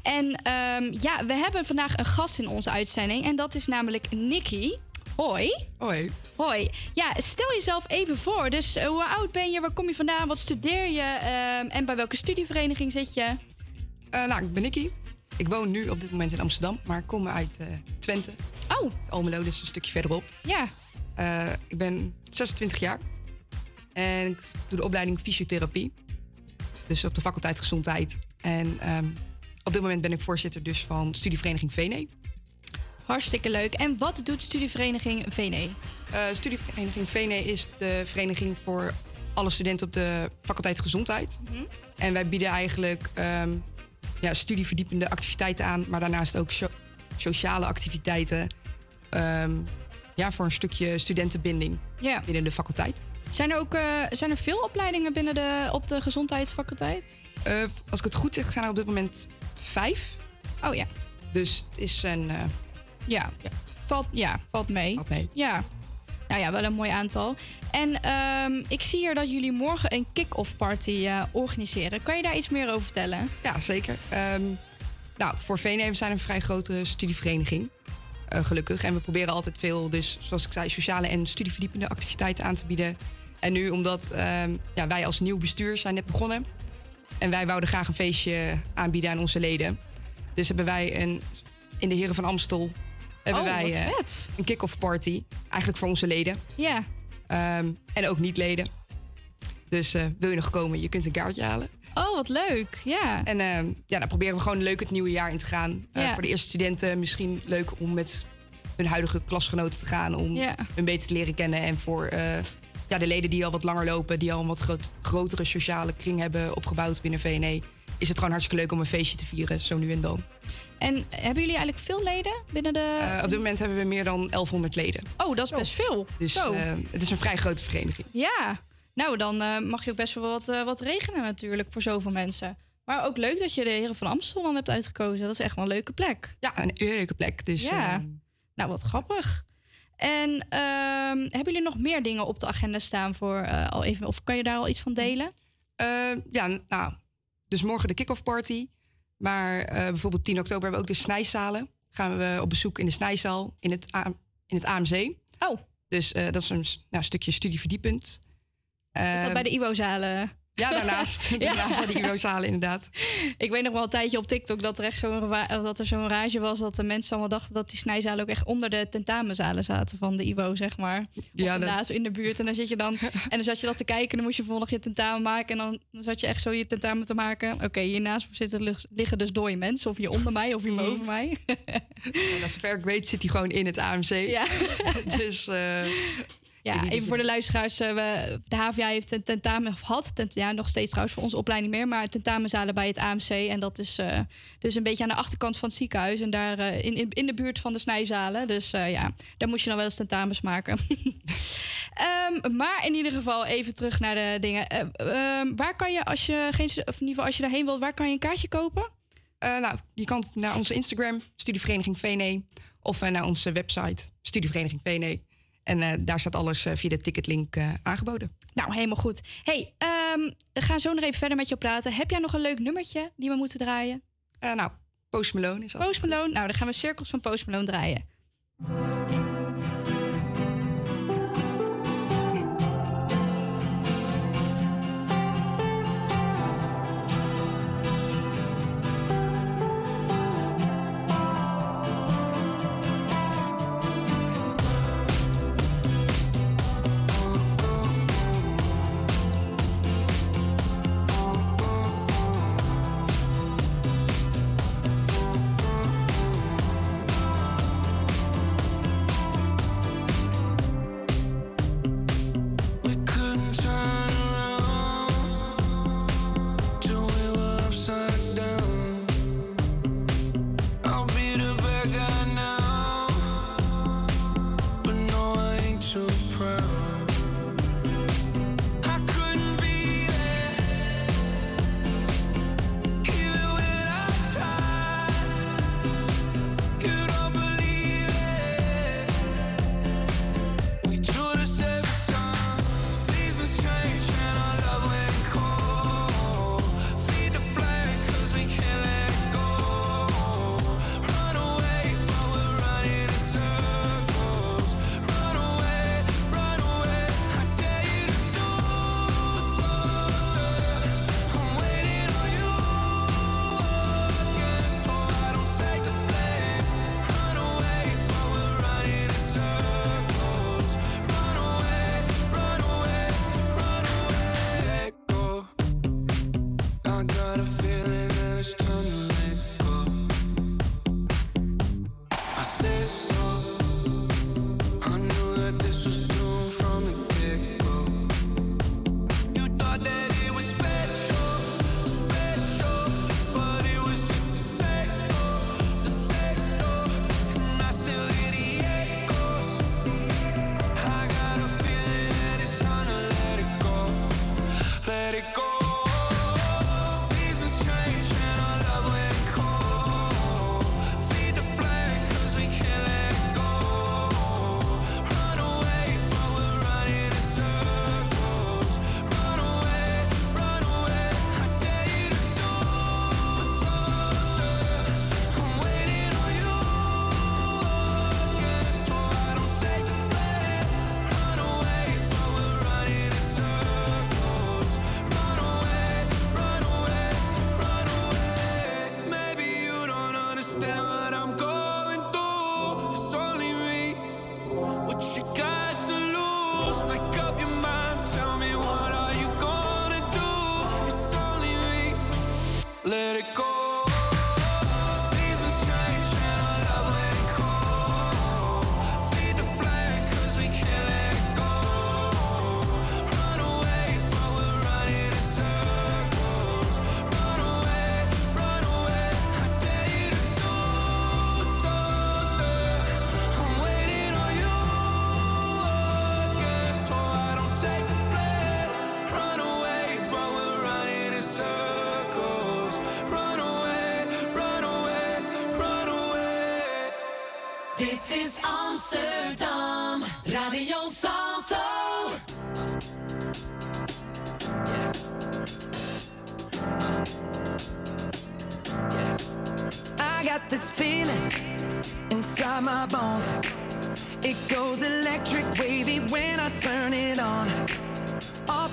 En ehm, ja, we hebben vandaag een gast in onze uitzending. En dat is namelijk Nikki. Hoi. Hoi. Hoi. Ja, stel jezelf even voor. Dus eh, hoe oud ben je? Waar kom je vandaan? Wat studeer je? Ehm, en bij welke studievereniging zit je? Eh, nou, ik ben Nicky. Ik woon nu op dit moment in Amsterdam, maar ik kom uit eh, Twente. Oh. Almelo, dus een stukje verderop. Ja. Ik ben 26 jaar. En ik doe de opleiding fysiotherapie. Dus op de faculteit gezondheid. En ehm, op dit moment ben ik voorzitter dus van studievereniging VNE. Hartstikke leuk. En wat doet studievereniging VNE? Eh, studievereniging VNE is de vereniging voor alle studenten op de faculteit gezondheid. Mhm. En wij bieden eigenlijk ehm, ja, studieverdiepende activiteiten aan, maar daarnaast ook so- sociale activiteiten. ehm, ja, voor een stukje studentenbinding binnen de faculteit. Zijn er ook eh, zijn er veel opleidingen binnen de, op de gezondheidsfaculteit? Eh, als ik het goed zeg, zijn er op dit moment vijf. Oh ja. Dus het is een. eh, Ja. Valt, ja, valt mee. Valt mee. Ja. Nou ja, wel een mooi aantal. En ehm, ik zie hier dat jullie morgen een kick-off party organiseren. Kan je daar iets meer over vertellen? Ja, zeker. Ehm, nou, voor we zijn een vrij grote studievereniging. gelukkig. En we proberen altijd veel, dus zoals ik zei, sociale en studieverdiepende activiteiten aan te bieden. En nu, omdat ehm, ja, wij als nieuw bestuur zijn net begonnen. En wij wouden graag een feestje aanbieden aan onze leden. Dus hebben wij een, in de Heren van Amstel hebben Oh, wij eh, een kick-off party. Eigenlijk voor onze leden. Ja. Ehm, en ook niet-leden. Dus eh, wil je nog komen, je kunt een kaartje halen. Oh, wat leuk. Ja. En ehm, ja, dan proberen we gewoon leuk het nieuwe jaar in te gaan. Eh, Ja. Voor de eerste studenten misschien leuk om met hun huidige klasgenoten te gaan. Om Ja. hun beter te leren kennen. En voor ja, de leden die al wat langer lopen, die al een wat groot- grotere sociale kring hebben opgebouwd binnen VNE. Is het gewoon hartstikke leuk om een feestje te vieren, zo nu en dan. En hebben jullie eigenlijk veel leden binnen de... Eh, op dit moment hebben we meer dan 1100 leden. Oh, dat is best veel. Dus Zo. eh, het is een vrij grote vereniging. Ja, nou dan eh, mag je ook best wel wat, wat regenen natuurlijk voor zoveel mensen. Maar ook leuk dat je de Heren van Amstel dan hebt uitgekozen. Dat is echt wel een leuke plek. Ja, een leuke plek. Dus, ja, eh, nou wat grappig. En ehm, hebben jullie nog meer dingen op de agenda staan voor eh, al even? Of kan je daar al iets van delen? Eh, ja, nou, dus morgen de kick-off party. Maar eh, bijvoorbeeld 10 oktober hebben we ook de snijzalen. Gaan we op bezoek in de snijzaal in het, A- in het AMC. Oh. Dus dat is een nou, stukje studieverdiepend. Is dat Ehm, bij de IWO-zalen? Ja, daarnaast. Daarnaast bij de IWO-zalen, inderdaad. Ik weet nog wel een tijdje op TikTok dat er echt zo'n dat er zo'n rage was dat de mensen allemaal dachten dat die snijzalen ook echt onder de tentamenzalen zaten van de IWO, zeg maar. Of Ja, dat- daarnaast in de buurt. En dan zit je dan en dan zat je dat te kijken en dan moest je volgende je tentamen maken en dan, dan zat je echt zo je tentamen te maken. Oké, hiernaast zitten lig- liggen dus dode mensen, of hier onder mij of hier Mhm. boven mij. En zover ik weet zit hij gewoon in het AMC. Ja. dus eh, Ja, even voor de luisteraars. eh, we, de HVA heeft een tentamen, of had, tent, ja, nog steeds trouwens voor onze opleiding meer, maar tentamenzalen bij het AMC. En dat is eh, dus een beetje aan de achterkant van het ziekenhuis en daar eh, in, in, in de buurt van de snijzalen. Dus ja, daar moest je dan wel eens tentamens maken. Ehm, maar in ieder geval even terug naar de dingen. Eh, ehm, waar kan je, als je geen, of in ieder geval als je daarheen wilt, waar kan je een kaartje kopen? Nou, je kan naar onze Instagram, Studievereniging VNE. Of naar onze website, Studievereniging VNE. En eh, daar staat alles eh, via de ticketlink eh, aangeboden. Nou, helemaal goed. hey, ehm, we gaan zo nog even verder met je praten. Heb jij nog een leuk nummertje die we moeten draaien? nou, Post Malone is al. Post Malone. Nou, dan gaan we cirkels van Post Malone draaien.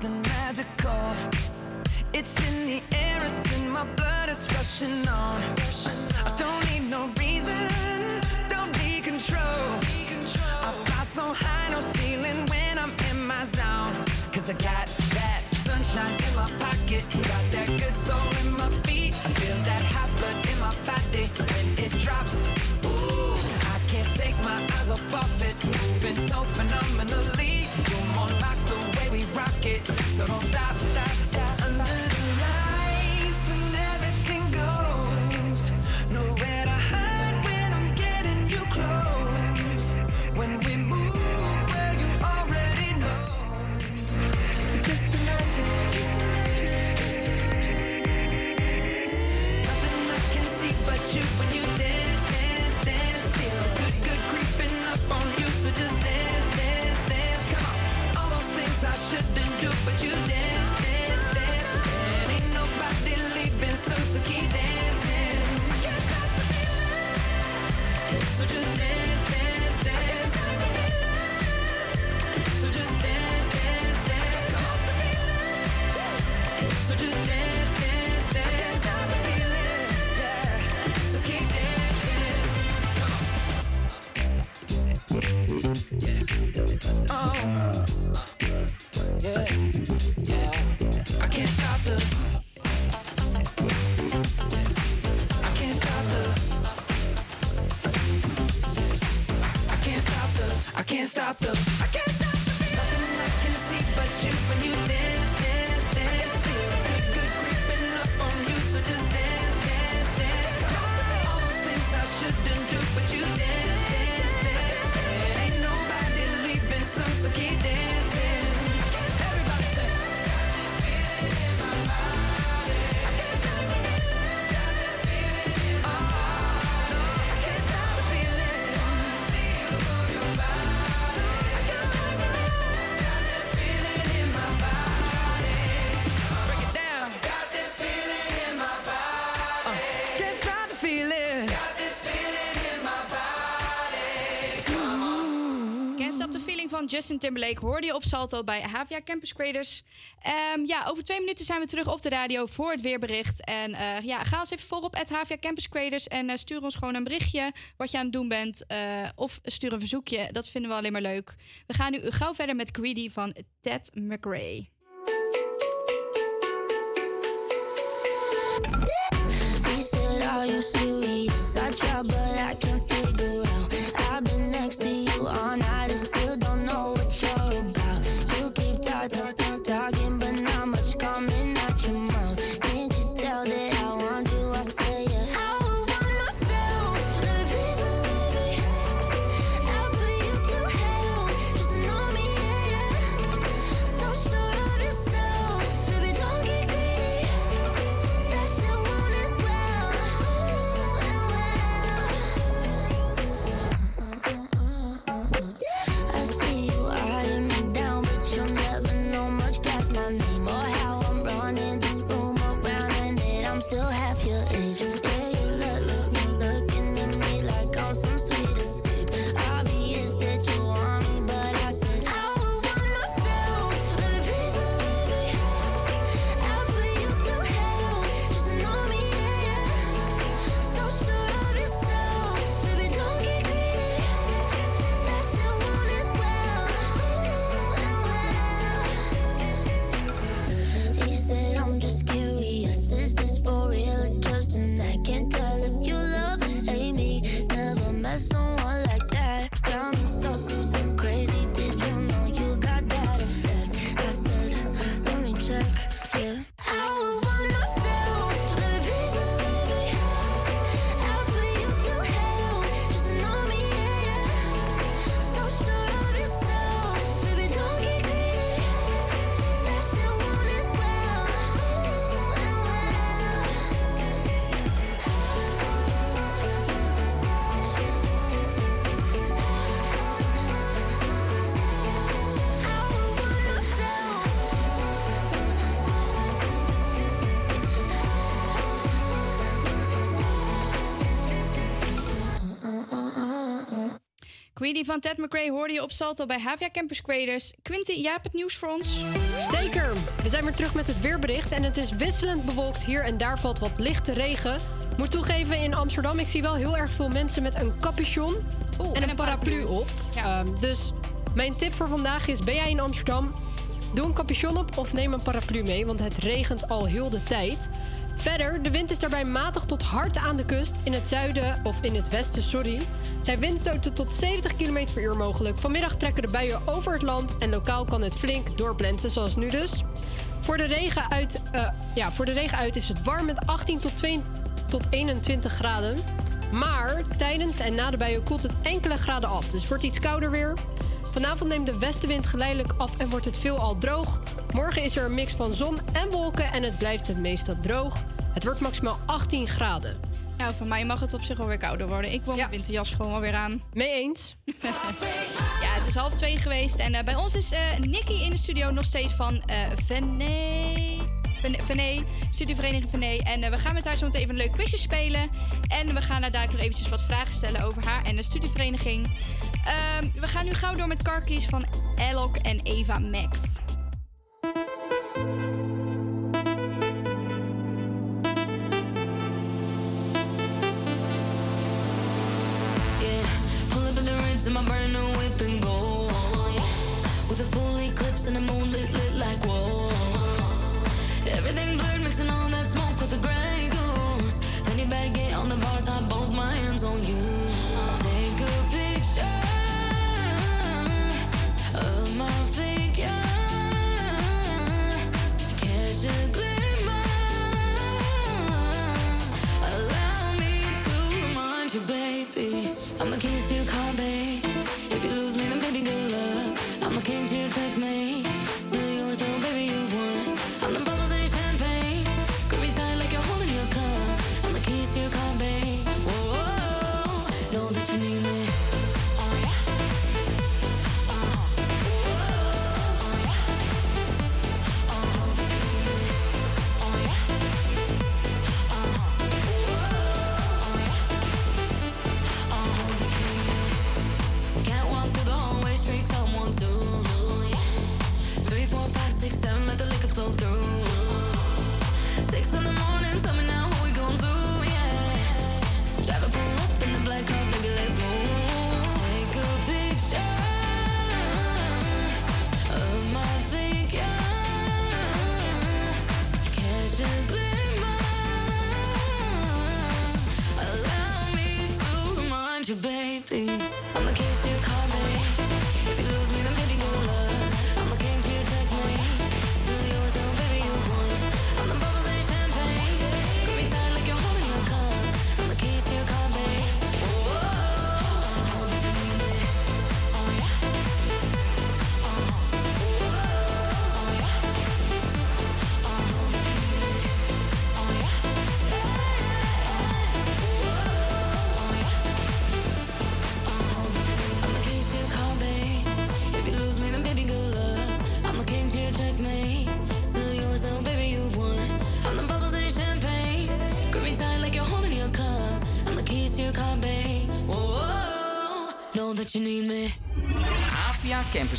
Something magical. It's in the air, it's in my blood, it's rushing on. I don't need no reason, don't need control. I fly so high, no ceiling when I'm in my zone. Cause I got that sunshine in my pocket, got that good soul in my feet. I feel that hot blood in my body when it drops. Ooh, I can't take my eyes off of it, moving so phenomenally. You're way we rock it, so don't stop, stop, So just dance, stop the. I can't stop the feeling. Nothing I can see but you when you dance, dance, dance. Feel good, good creeping up on you. So just dance, dance, dance. All those things I shouldn't do, but you dance, dance, van Justin Timberlake hoorde je op Salto bij HVA Campus Creators. Ehm, ja, over twee minuten zijn we terug op de radio voor het weerbericht. En eh, ja, ga ons even volgen op HVA Campus Creators en eh, stuur ons gewoon een berichtje wat je aan het doen bent. eh, of stuur een verzoekje, dat vinden we alleen maar leuk. We gaan nu gauw verder met Greedy van Ted McRae. Said, you van Ted McRae hoorde je op Salto bij Havia Campus Creators. Quinty, jij hebt het nieuws voor ons? Zeker. We zijn weer terug met het weerbericht en het is wisselend bewolkt. Hier en daar valt wat lichte regen. Moet toegeven, in Amsterdam, ik zie wel heel erg veel mensen met een capuchon en, een paraplu op. Ehm, dus mijn tip voor vandaag is, ben jij in Amsterdam? Doe een capuchon op of neem een paraplu mee, want het regent al heel de tijd. Verder, de wind is daarbij matig tot hard aan de kust. In het zuiden, of in het westen, sorry, zijn windstoten tot 70 km per uur mogelijk. Vanmiddag trekken de buien over het land en lokaal kan het flink doorblensen, zoals nu dus. Voor de regen uit, eh, ja, voor de regen uit is het warm met 18 tot, 2 tot 21 graden. Maar tijdens en na de buien koelt het enkele graden af. Dus wordt iets kouder weer. Vanavond neemt de westenwind geleidelijk af en wordt het veelal droog. Morgen is er een mix van zon en wolken en het blijft het meestal droog. Het wordt maximaal 18 graden. Nou, van mij mag het op zich wel weer kouder worden. Ik wil mijn winterjas gewoon wel weer aan. Mee eens. ja, het is half twee geweest. En eh, bij ons is eh Nicky in de studio nog steeds van eh Vene. Vene- studievereniging Vene. En we gaan met haar zo meteen even een leuk quizje spelen. En we gaan haar daar nog eventjes wat vragen stellen over haar en de studievereniging. Ehm, we gaan nu gauw door met Car Keys van Alok en Eva Max. The rinse in my brand new whip and go. With a full eclipse and the moon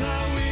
wish I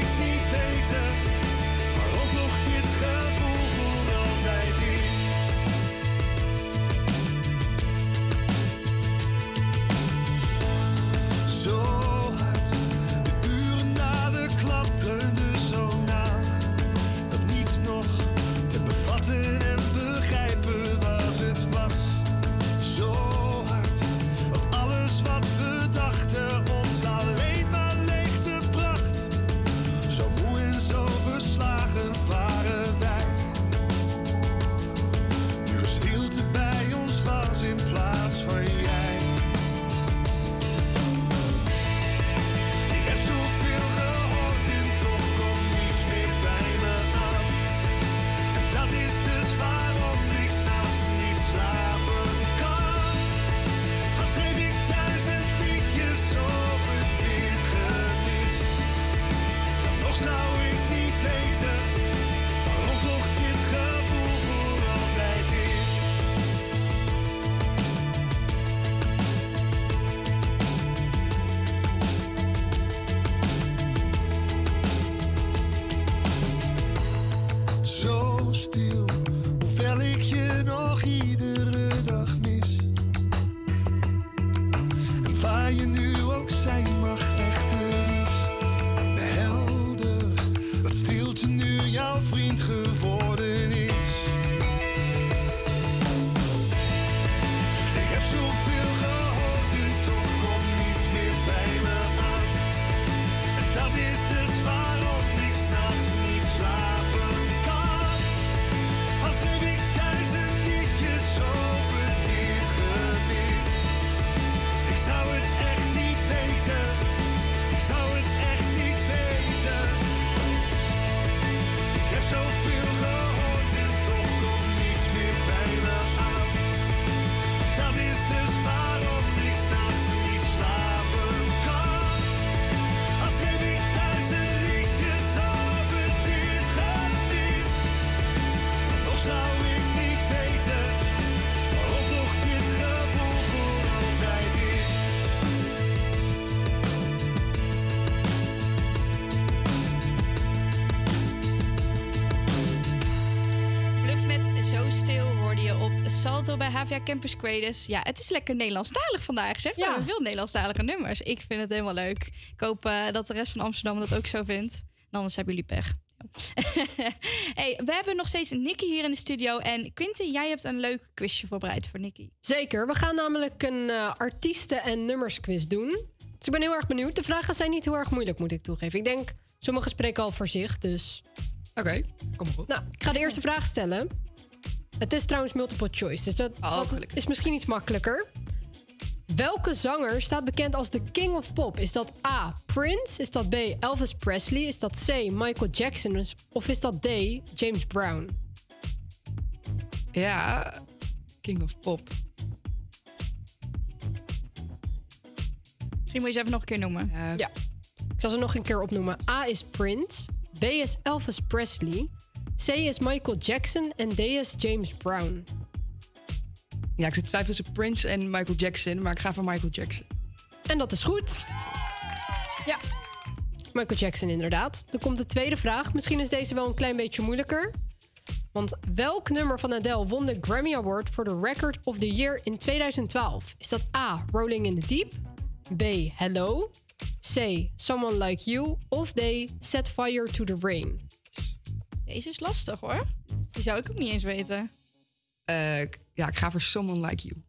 Bij Havia Campus Creators. Ja, het is lekker Nederlandstalig vandaag, zeg. We hebben veel Nederlandstalige nummers. Ik vind het helemaal leuk. Ik hoop eh, dat de rest van Amsterdam dat ook zo vindt. En anders hebben jullie pech. hey, we hebben nog steeds Nicky hier in de studio. En Quinten, jij hebt een leuk quizje voorbereid voor Nicky. Zeker, we gaan namelijk een eh, artiesten- en nummersquiz doen. Dus ik ben heel erg benieuwd. De vragen zijn niet heel erg moeilijk, moet ik toegeven. Ik denk, sommige spreken al voor zich, dus... Oké, kom maar op. Nou, ik ga de eerste vraag stellen. Het is trouwens multiple choice, dus dat, dat is misschien iets makkelijker. Welke zanger staat bekend als de King of Pop? Is dat A. Prince? Is dat B. Elvis Presley? Is dat C. Michael Jackson? Of is dat D. James Brown? Ja, King of Pop. Misschien moet je ze even nog een keer noemen. Ja. Ik zal ze nog een keer opnoemen. A is Prince. B is Elvis Presley. C is Michael Jackson. En D is James Brown. Ja, ik zit twijfel tussen Prince en Michael Jackson, maar ik ga voor Michael Jackson. En dat is goed. Ja. Michael Jackson, inderdaad. Dan komt de tweede vraag. Misschien is deze wel een klein beetje moeilijker. Want welk nummer van Adele won de Grammy Award voor de Record of the Year in 2012? Is dat A. Rolling in the Deep? B. Hello? C. Someone Like You? Of D. Set Fire to the Rain? Deze is lastig hoor. Die zou ik ook niet eens weten. Eh, ja, ik ga voor Someone Like You.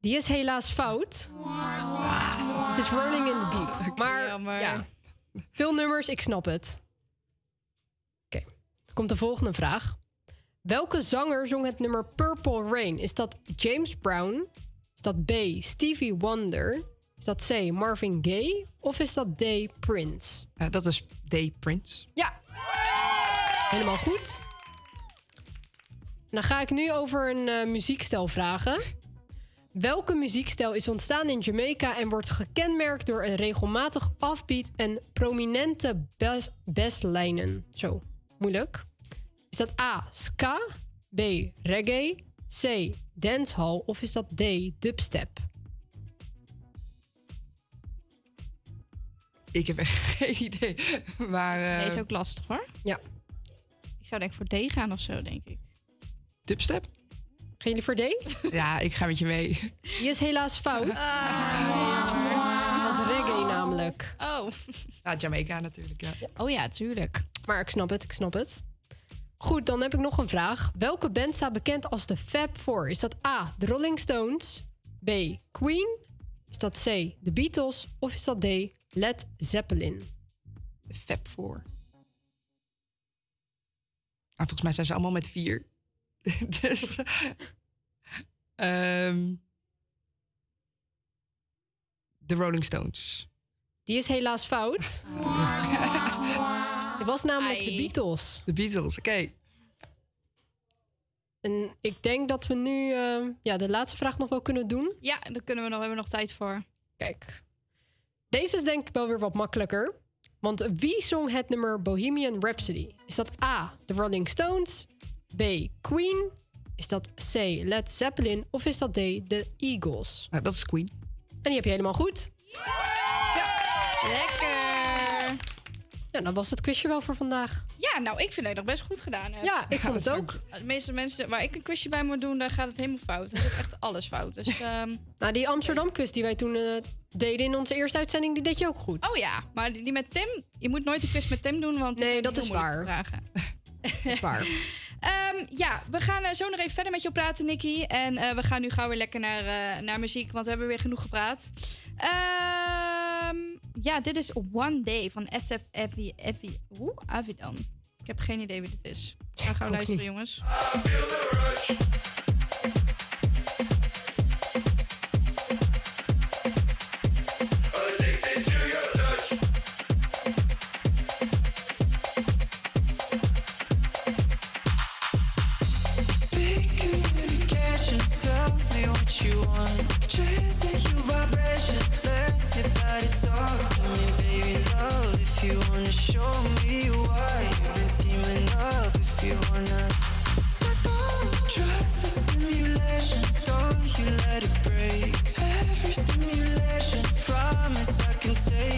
Die is helaas fout. Het is Rolling in the Deep. Maar ja, veel nummers, ik snap het. Oké, dan komt de volgende vraag. Welke zanger zong het nummer Purple Rain? Is dat James Brown? Is dat B. Stevie Wonder? Is dat C. Marvin Gaye? Of is dat D. Prince? Eh, dat is D. Prince. Ja. Helemaal goed. Dan ga ik nu over een eh, muziekstijl vragen. Welke muziekstijl is ontstaan in Jamaica en wordt gekenmerkt door een regelmatig afbeat en prominente bas- basslijnen? Zo, moeilijk. Is dat A, ska, B, reggae, C, dancehall of is dat D, dubstep? Ik heb echt geen idee. Maar, eh, Deze is ook lastig hoor. Ja. Ik zou denk ik voor D gaan of zo, denk ik. Dubstep? Gaan jullie voor D? Ja, ik ga met je mee. Die is helaas fout. Dat is reggae namelijk. Oh. Ja, Jamaica natuurlijk, ja. Oh ja, tuurlijk. Maar ik snap het, ik snap het. Goed, dan heb ik nog een vraag. Welke band staat bekend als de Fab Four? Is dat A, de Rolling Stones? B, Queen? Is dat C, de Beatles? Of is dat D, Led Zeppelin? De Fab Four. Maar volgens mij zijn ze allemaal met vier. dus... ehm, de Rolling Stones. Die is helaas fout. Het was namelijk de Beatles. De Beatles, oké. En ik denk dat we nu eh, ja, de laatste vraag nog wel kunnen doen. Ja, daar kunnen we nog, hebben we nog tijd voor. Kijk. Deze is denk ik wel weer wat makkelijker. Want wie zong het nummer Bohemian Rhapsody? Is dat A, de Rolling Stones? B, Queen? Is dat C, Led Zeppelin? Of is dat D, de Eagles? Nou, dat is Queen. En die heb je helemaal goed. Lekker! Ja, dan was het quizje wel voor vandaag. Ja, nou, ik vind dat nog best goed gedaan. Ja, ik vond het ook. De meeste mensen waar ik een quizje bij moet doen, daar gaat het helemaal fout. Ik is echt alles fout. Dus. Ehm, nou, die Amsterdam-quiz die wij toen eh, deden in onze eerste uitzending, die deed je ook goed. Oh ja, maar die met Tim, je moet nooit een quiz met Tim doen, want... Nee, dat is, dat is waar. dat is waar. Ehm, ja, we gaan eh, zo nog even verder met je praten, Nicky. En eh, we gaan nu gauw weer lekker naar, eh, naar muziek, want we hebben weer genoeg gepraat. Ehm, ja, dit is One Day van SF Effie. Effie. Hoe? Avidan. Ik heb geen idee wie dit is. Ga gauw luisteren, jongens. I feel the rush.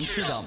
是的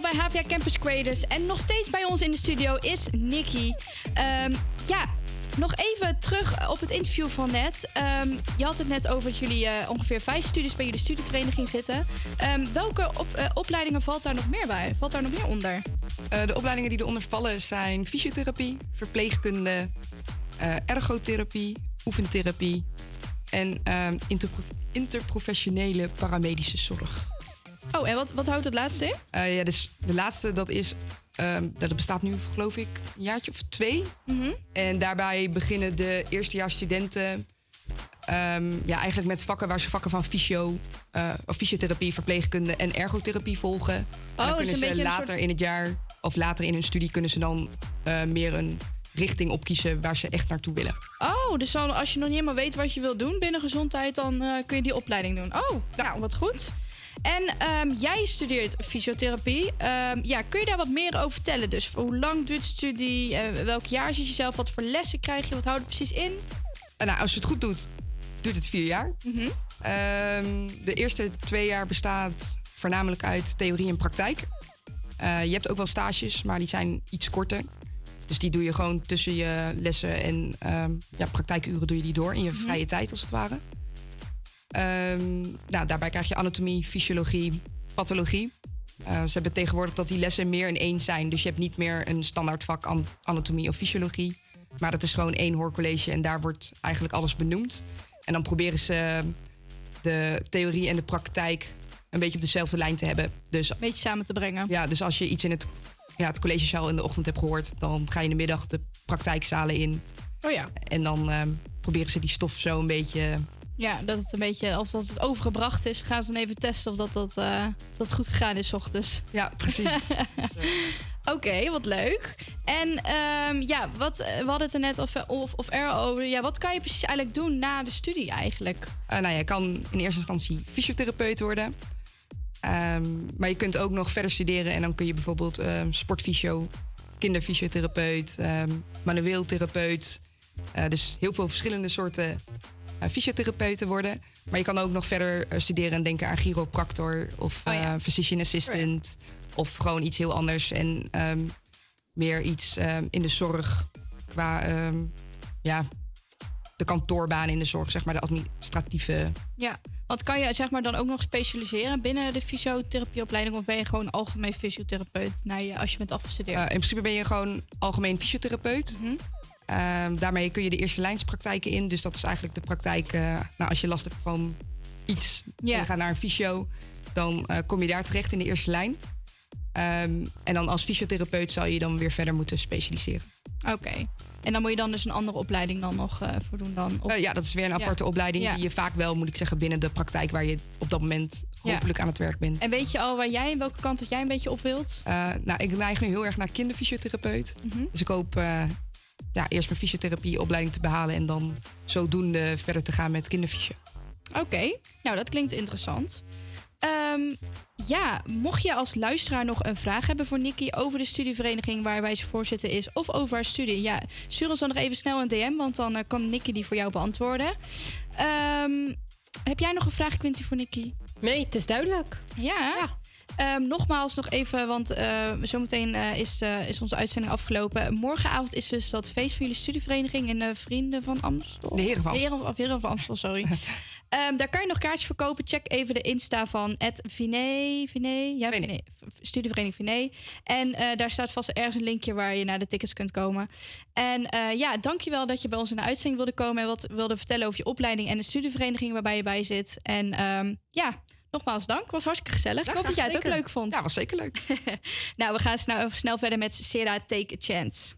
bij HVA Campus Creators. En nog steeds bij ons in de studio is Nikki. Ehm, ja, nog even terug op het interview van net. Ehm, je had het net over dat jullie eh, ongeveer vijf studies bij jullie studievereniging zitten. Ehm, welke op, eh, opleidingen valt daar nog meer bij? Valt daar nog meer onder? Eh, de opleidingen die eronder vallen zijn fysiotherapie, verpleegkunde, ergotherapie, oefentherapie en interpro- interprofessionele paramedische zorg. Oh, en wat, wat houdt het laatste in? Eh, ja, dus de laatste, dat is. ehm, dat bestaat nu, geloof ik, een jaartje of twee. Mhm. En daarbij beginnen de eerstejaarsstudenten. ehm, ja, eigenlijk met vakken waar ze vakken van fysio, eh, of fysiotherapie, verpleegkunde en ergotherapie volgen. En Oh, dan dus kunnen een ze later soort- in het jaar of later in hun studie kunnen ze dan eh, meer een richting opkiezen waar ze echt naartoe willen. Oh, dus dan, als je nog niet helemaal weet wat je wilt doen binnen gezondheid, dan kun je die opleiding doen. Oh, nou, wat goed. En ehm, jij studeert fysiotherapie. Ehm, ja, kun je daar wat meer over vertellen? Dus hoe lang duurt de studie? Eh, welk jaar zit je zelf? Wat voor lessen krijg je? Wat houdt het precies in? En nou, als je het goed doet, duurt het vier jaar. Mhm. Ehm, de eerste twee jaar bestaat voornamelijk uit theorie en praktijk. Eh, je hebt ook wel stages, maar die zijn iets korter. Dus die doe je gewoon tussen je lessen en ja, praktijkuren doe je die door in je Mhm. vrije tijd als het ware. Ehm, nou, daarbij krijg je anatomie, fysiologie, pathologie. Eh, ze hebben tegenwoordig dat die lessen meer in één zijn. Dus je hebt niet meer een standaard vak an- anatomie of fysiologie. Maar het is gewoon één hoorcollege en daar wordt eigenlijk alles benoemd. En dan proberen ze de theorie en de praktijk een beetje op dezelfde lijn te hebben. Dus, een beetje samen te brengen. Ja, dus als je iets in het, ja, het collegezaal in de ochtend hebt gehoord... dan ga je in de middag de praktijkzalen in. Oh ja. En dan ehm, proberen ze die stof zo een beetje... Ja, dat het een beetje, of dat het overgebracht is. Gaan ze dan even testen of dat, dat, eh, dat goed gegaan is ochtends. Ja, precies. Oké, wat leuk. En ehm, ja, wat, eh, we hadden het er net of, of, of er over. Ja, wat kan je precies eigenlijk doen na de studie eigenlijk? Eh, nou, je kan in eerste instantie fysiotherapeut worden. Ehm, maar je kunt ook nog verder studeren en dan kun je bijvoorbeeld ehm sportfysio, kinderfysiotherapeut, manueel therapeut. Dus heel veel verschillende soorten fysiotherapeuten worden. Maar je kan ook nog verder eh, studeren en denken aan chiropractor of eh, physician assistant. Of gewoon iets heel anders en ehm, meer iets ehm, in de zorg qua ehm, ja, de kantoorbaan in de zorg, zeg maar, de administratieve. Ja, want kan je zeg maar dan ook nog specialiseren binnen de fysiotherapieopleiding? Of ben je gewoon algemeen fysiotherapeut na je, als je bent afgestudeerd? Eh, in principe ben je gewoon algemeen fysiotherapeut. Mhm. Ehm, daarmee kun je de eerste lijnspraktijken in. Dus dat is eigenlijk de praktijk. eh, nou, als je last hebt van iets Ja. je gaat naar een fysio, dan eh, kom je daar terecht in de eerste lijn. Ehm, en dan als fysiotherapeut zal je dan weer verder moeten specialiseren. Oké. En dan moet je dan dus een andere opleiding dan nog eh, voor doen dan? Of- ja, dat is weer een Ja. aparte opleiding Ja. die je vaak wel, moet ik zeggen, binnen de praktijk waar je op dat moment Ja. hopelijk aan het werk bent. En weet je al waar jij, welke kant dat jij een beetje op wilt? Nou, ik neig nu heel erg naar kinderfysiotherapeut. Mhm. Dus ik hoop ja, eerst mijn fysiotherapieopleiding te behalen en dan zodoende verder te gaan met kinderfysio. Oké, nou dat klinkt interessant. Ehm, ja, mocht je als luisteraar nog een vraag hebben voor Nikki over de studievereniging waarbij ze voorzitter is of over haar studie, ja, stuur ons dan nog even snel een DM, want dan eh, kan Nikki die voor jou beantwoorden. Ehm, heb jij nog een vraag, Quinty, voor Nikki? Nee, het is duidelijk. Ja. Ehm, nogmaals nog even, want eh, zometeen eh, is, eh, is onze uitzending afgelopen. Morgenavond is dus dat feest van jullie studievereniging in de Vrienden van Amstel. De Heren van Amstel. Heren, of Heren van Amstel, sorry. Ehm, daar kan je nog kaartjes verkopen. Check even de Insta van het. Viné? Ja, Viné. Studievereniging Viné. En daar staat vast ergens een linkje waar je naar de tickets kunt komen. En ja, dankjewel dat je bij ons in de uitzending wilde komen en wat wilde vertellen over je opleiding en de studievereniging waarbij je bij zit. En ehm, ja, nogmaals dank. Was hartstikke gezellig. Ik hoop dat jij het ook leuk vond. Ja, was zeker leuk. nou, we gaan snel, snel verder met Sera Take a Chance.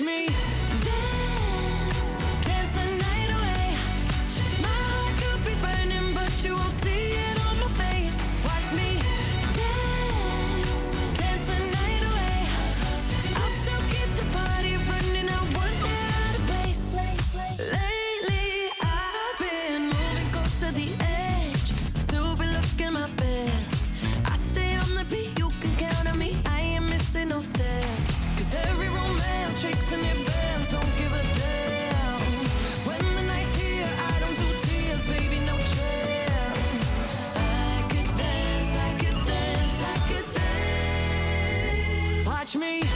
me. me.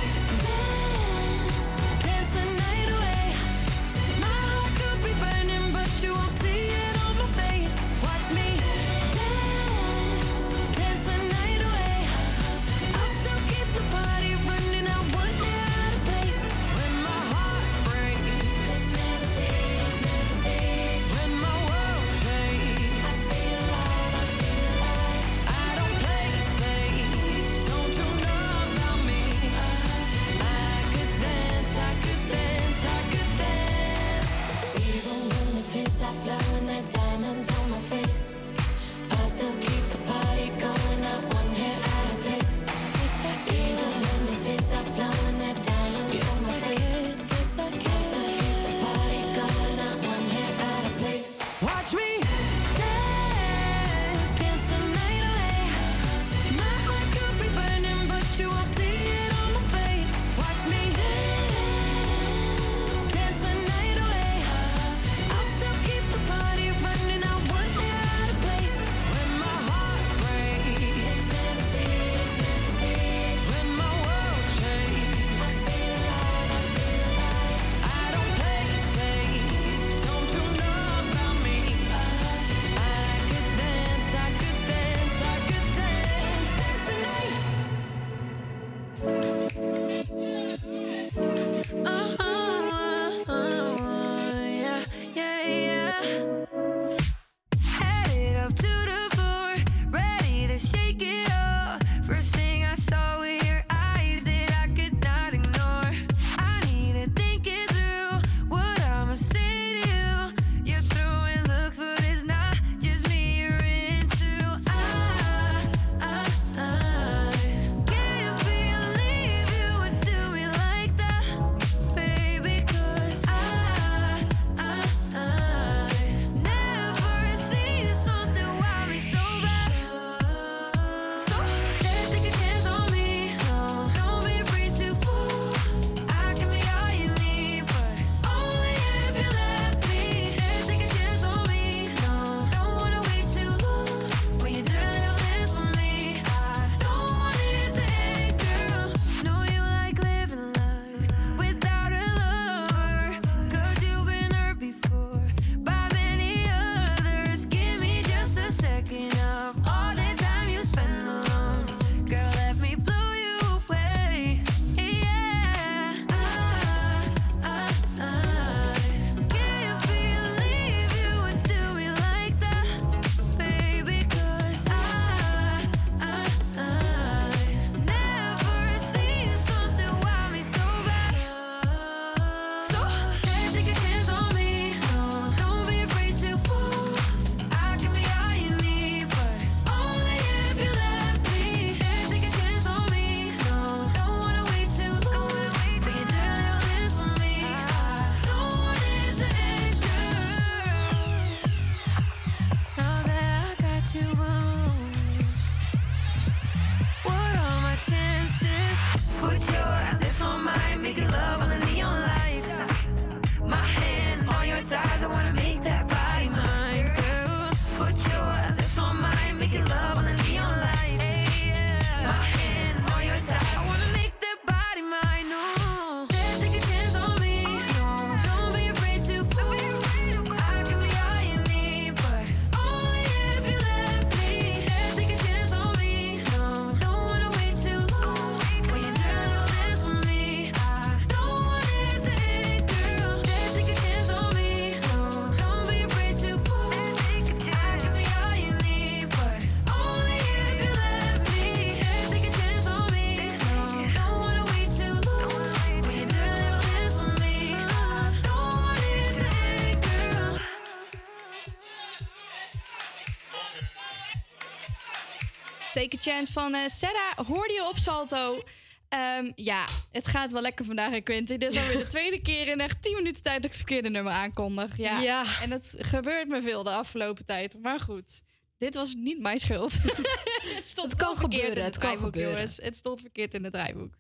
Chance van eh Sarah hoorde je op Salto. Ehm, ja, het gaat wel lekker vandaag in Quinty. Dit is alweer de tweede keer in echt 10 minuten tijd dat ik het verkeerde nummer aankondig. Ja. Ja. En het gebeurt me veel de afgelopen tijd. Maar goed, dit was niet mijn schuld. het stond Het kan gebeuren, het kan draaiboek, gebeuren. jongens. Het stond verkeerd in het draaiboek.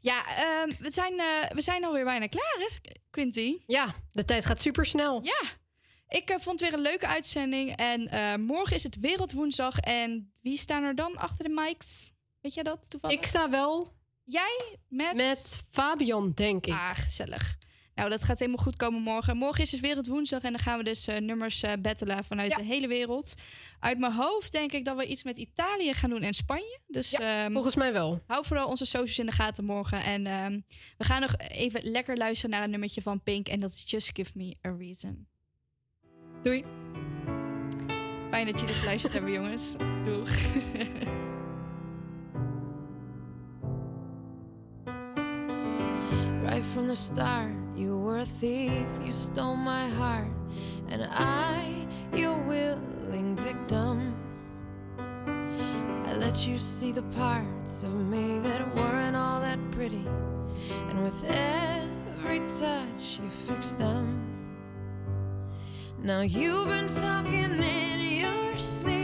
Ja, ehm, we, zijn, eh, we zijn alweer bijna klaar, hè, Quinty? Ja, de tijd gaat super snel. Ja. Ik eh, vond het weer een leuke uitzending. En eh, morgen is het Wereldwoensdag. En wie staan er dan achter de mics? Weet jij dat toevallig? Ik sta wel. Jij met? Met Fabian, denk ik. Ah, gezellig. Nou, dat gaat helemaal goed komen morgen. Morgen is dus Wereldwoensdag en dan gaan we dus eh, nummers battelen vanuit de hele wereld. Uit mijn hoofd denk ik dat we iets met Italië gaan doen en Spanje. Dus ehm, volgens mij wel. Hou vooral onze socials in de gaten morgen. En ehm, we gaan nog even lekker luisteren naar een nummertje van Pink. En dat is Just Give Me a Reason. Doei. Fijn dat jullie geluisterd hebben, jongens. Doeg. Right from the start, you were a thief, you stole my heart, and I, your willing victim. I let you see the parts of me that weren't all that pretty, and with every touch, you fixed them. Now you've been talking in your sleep.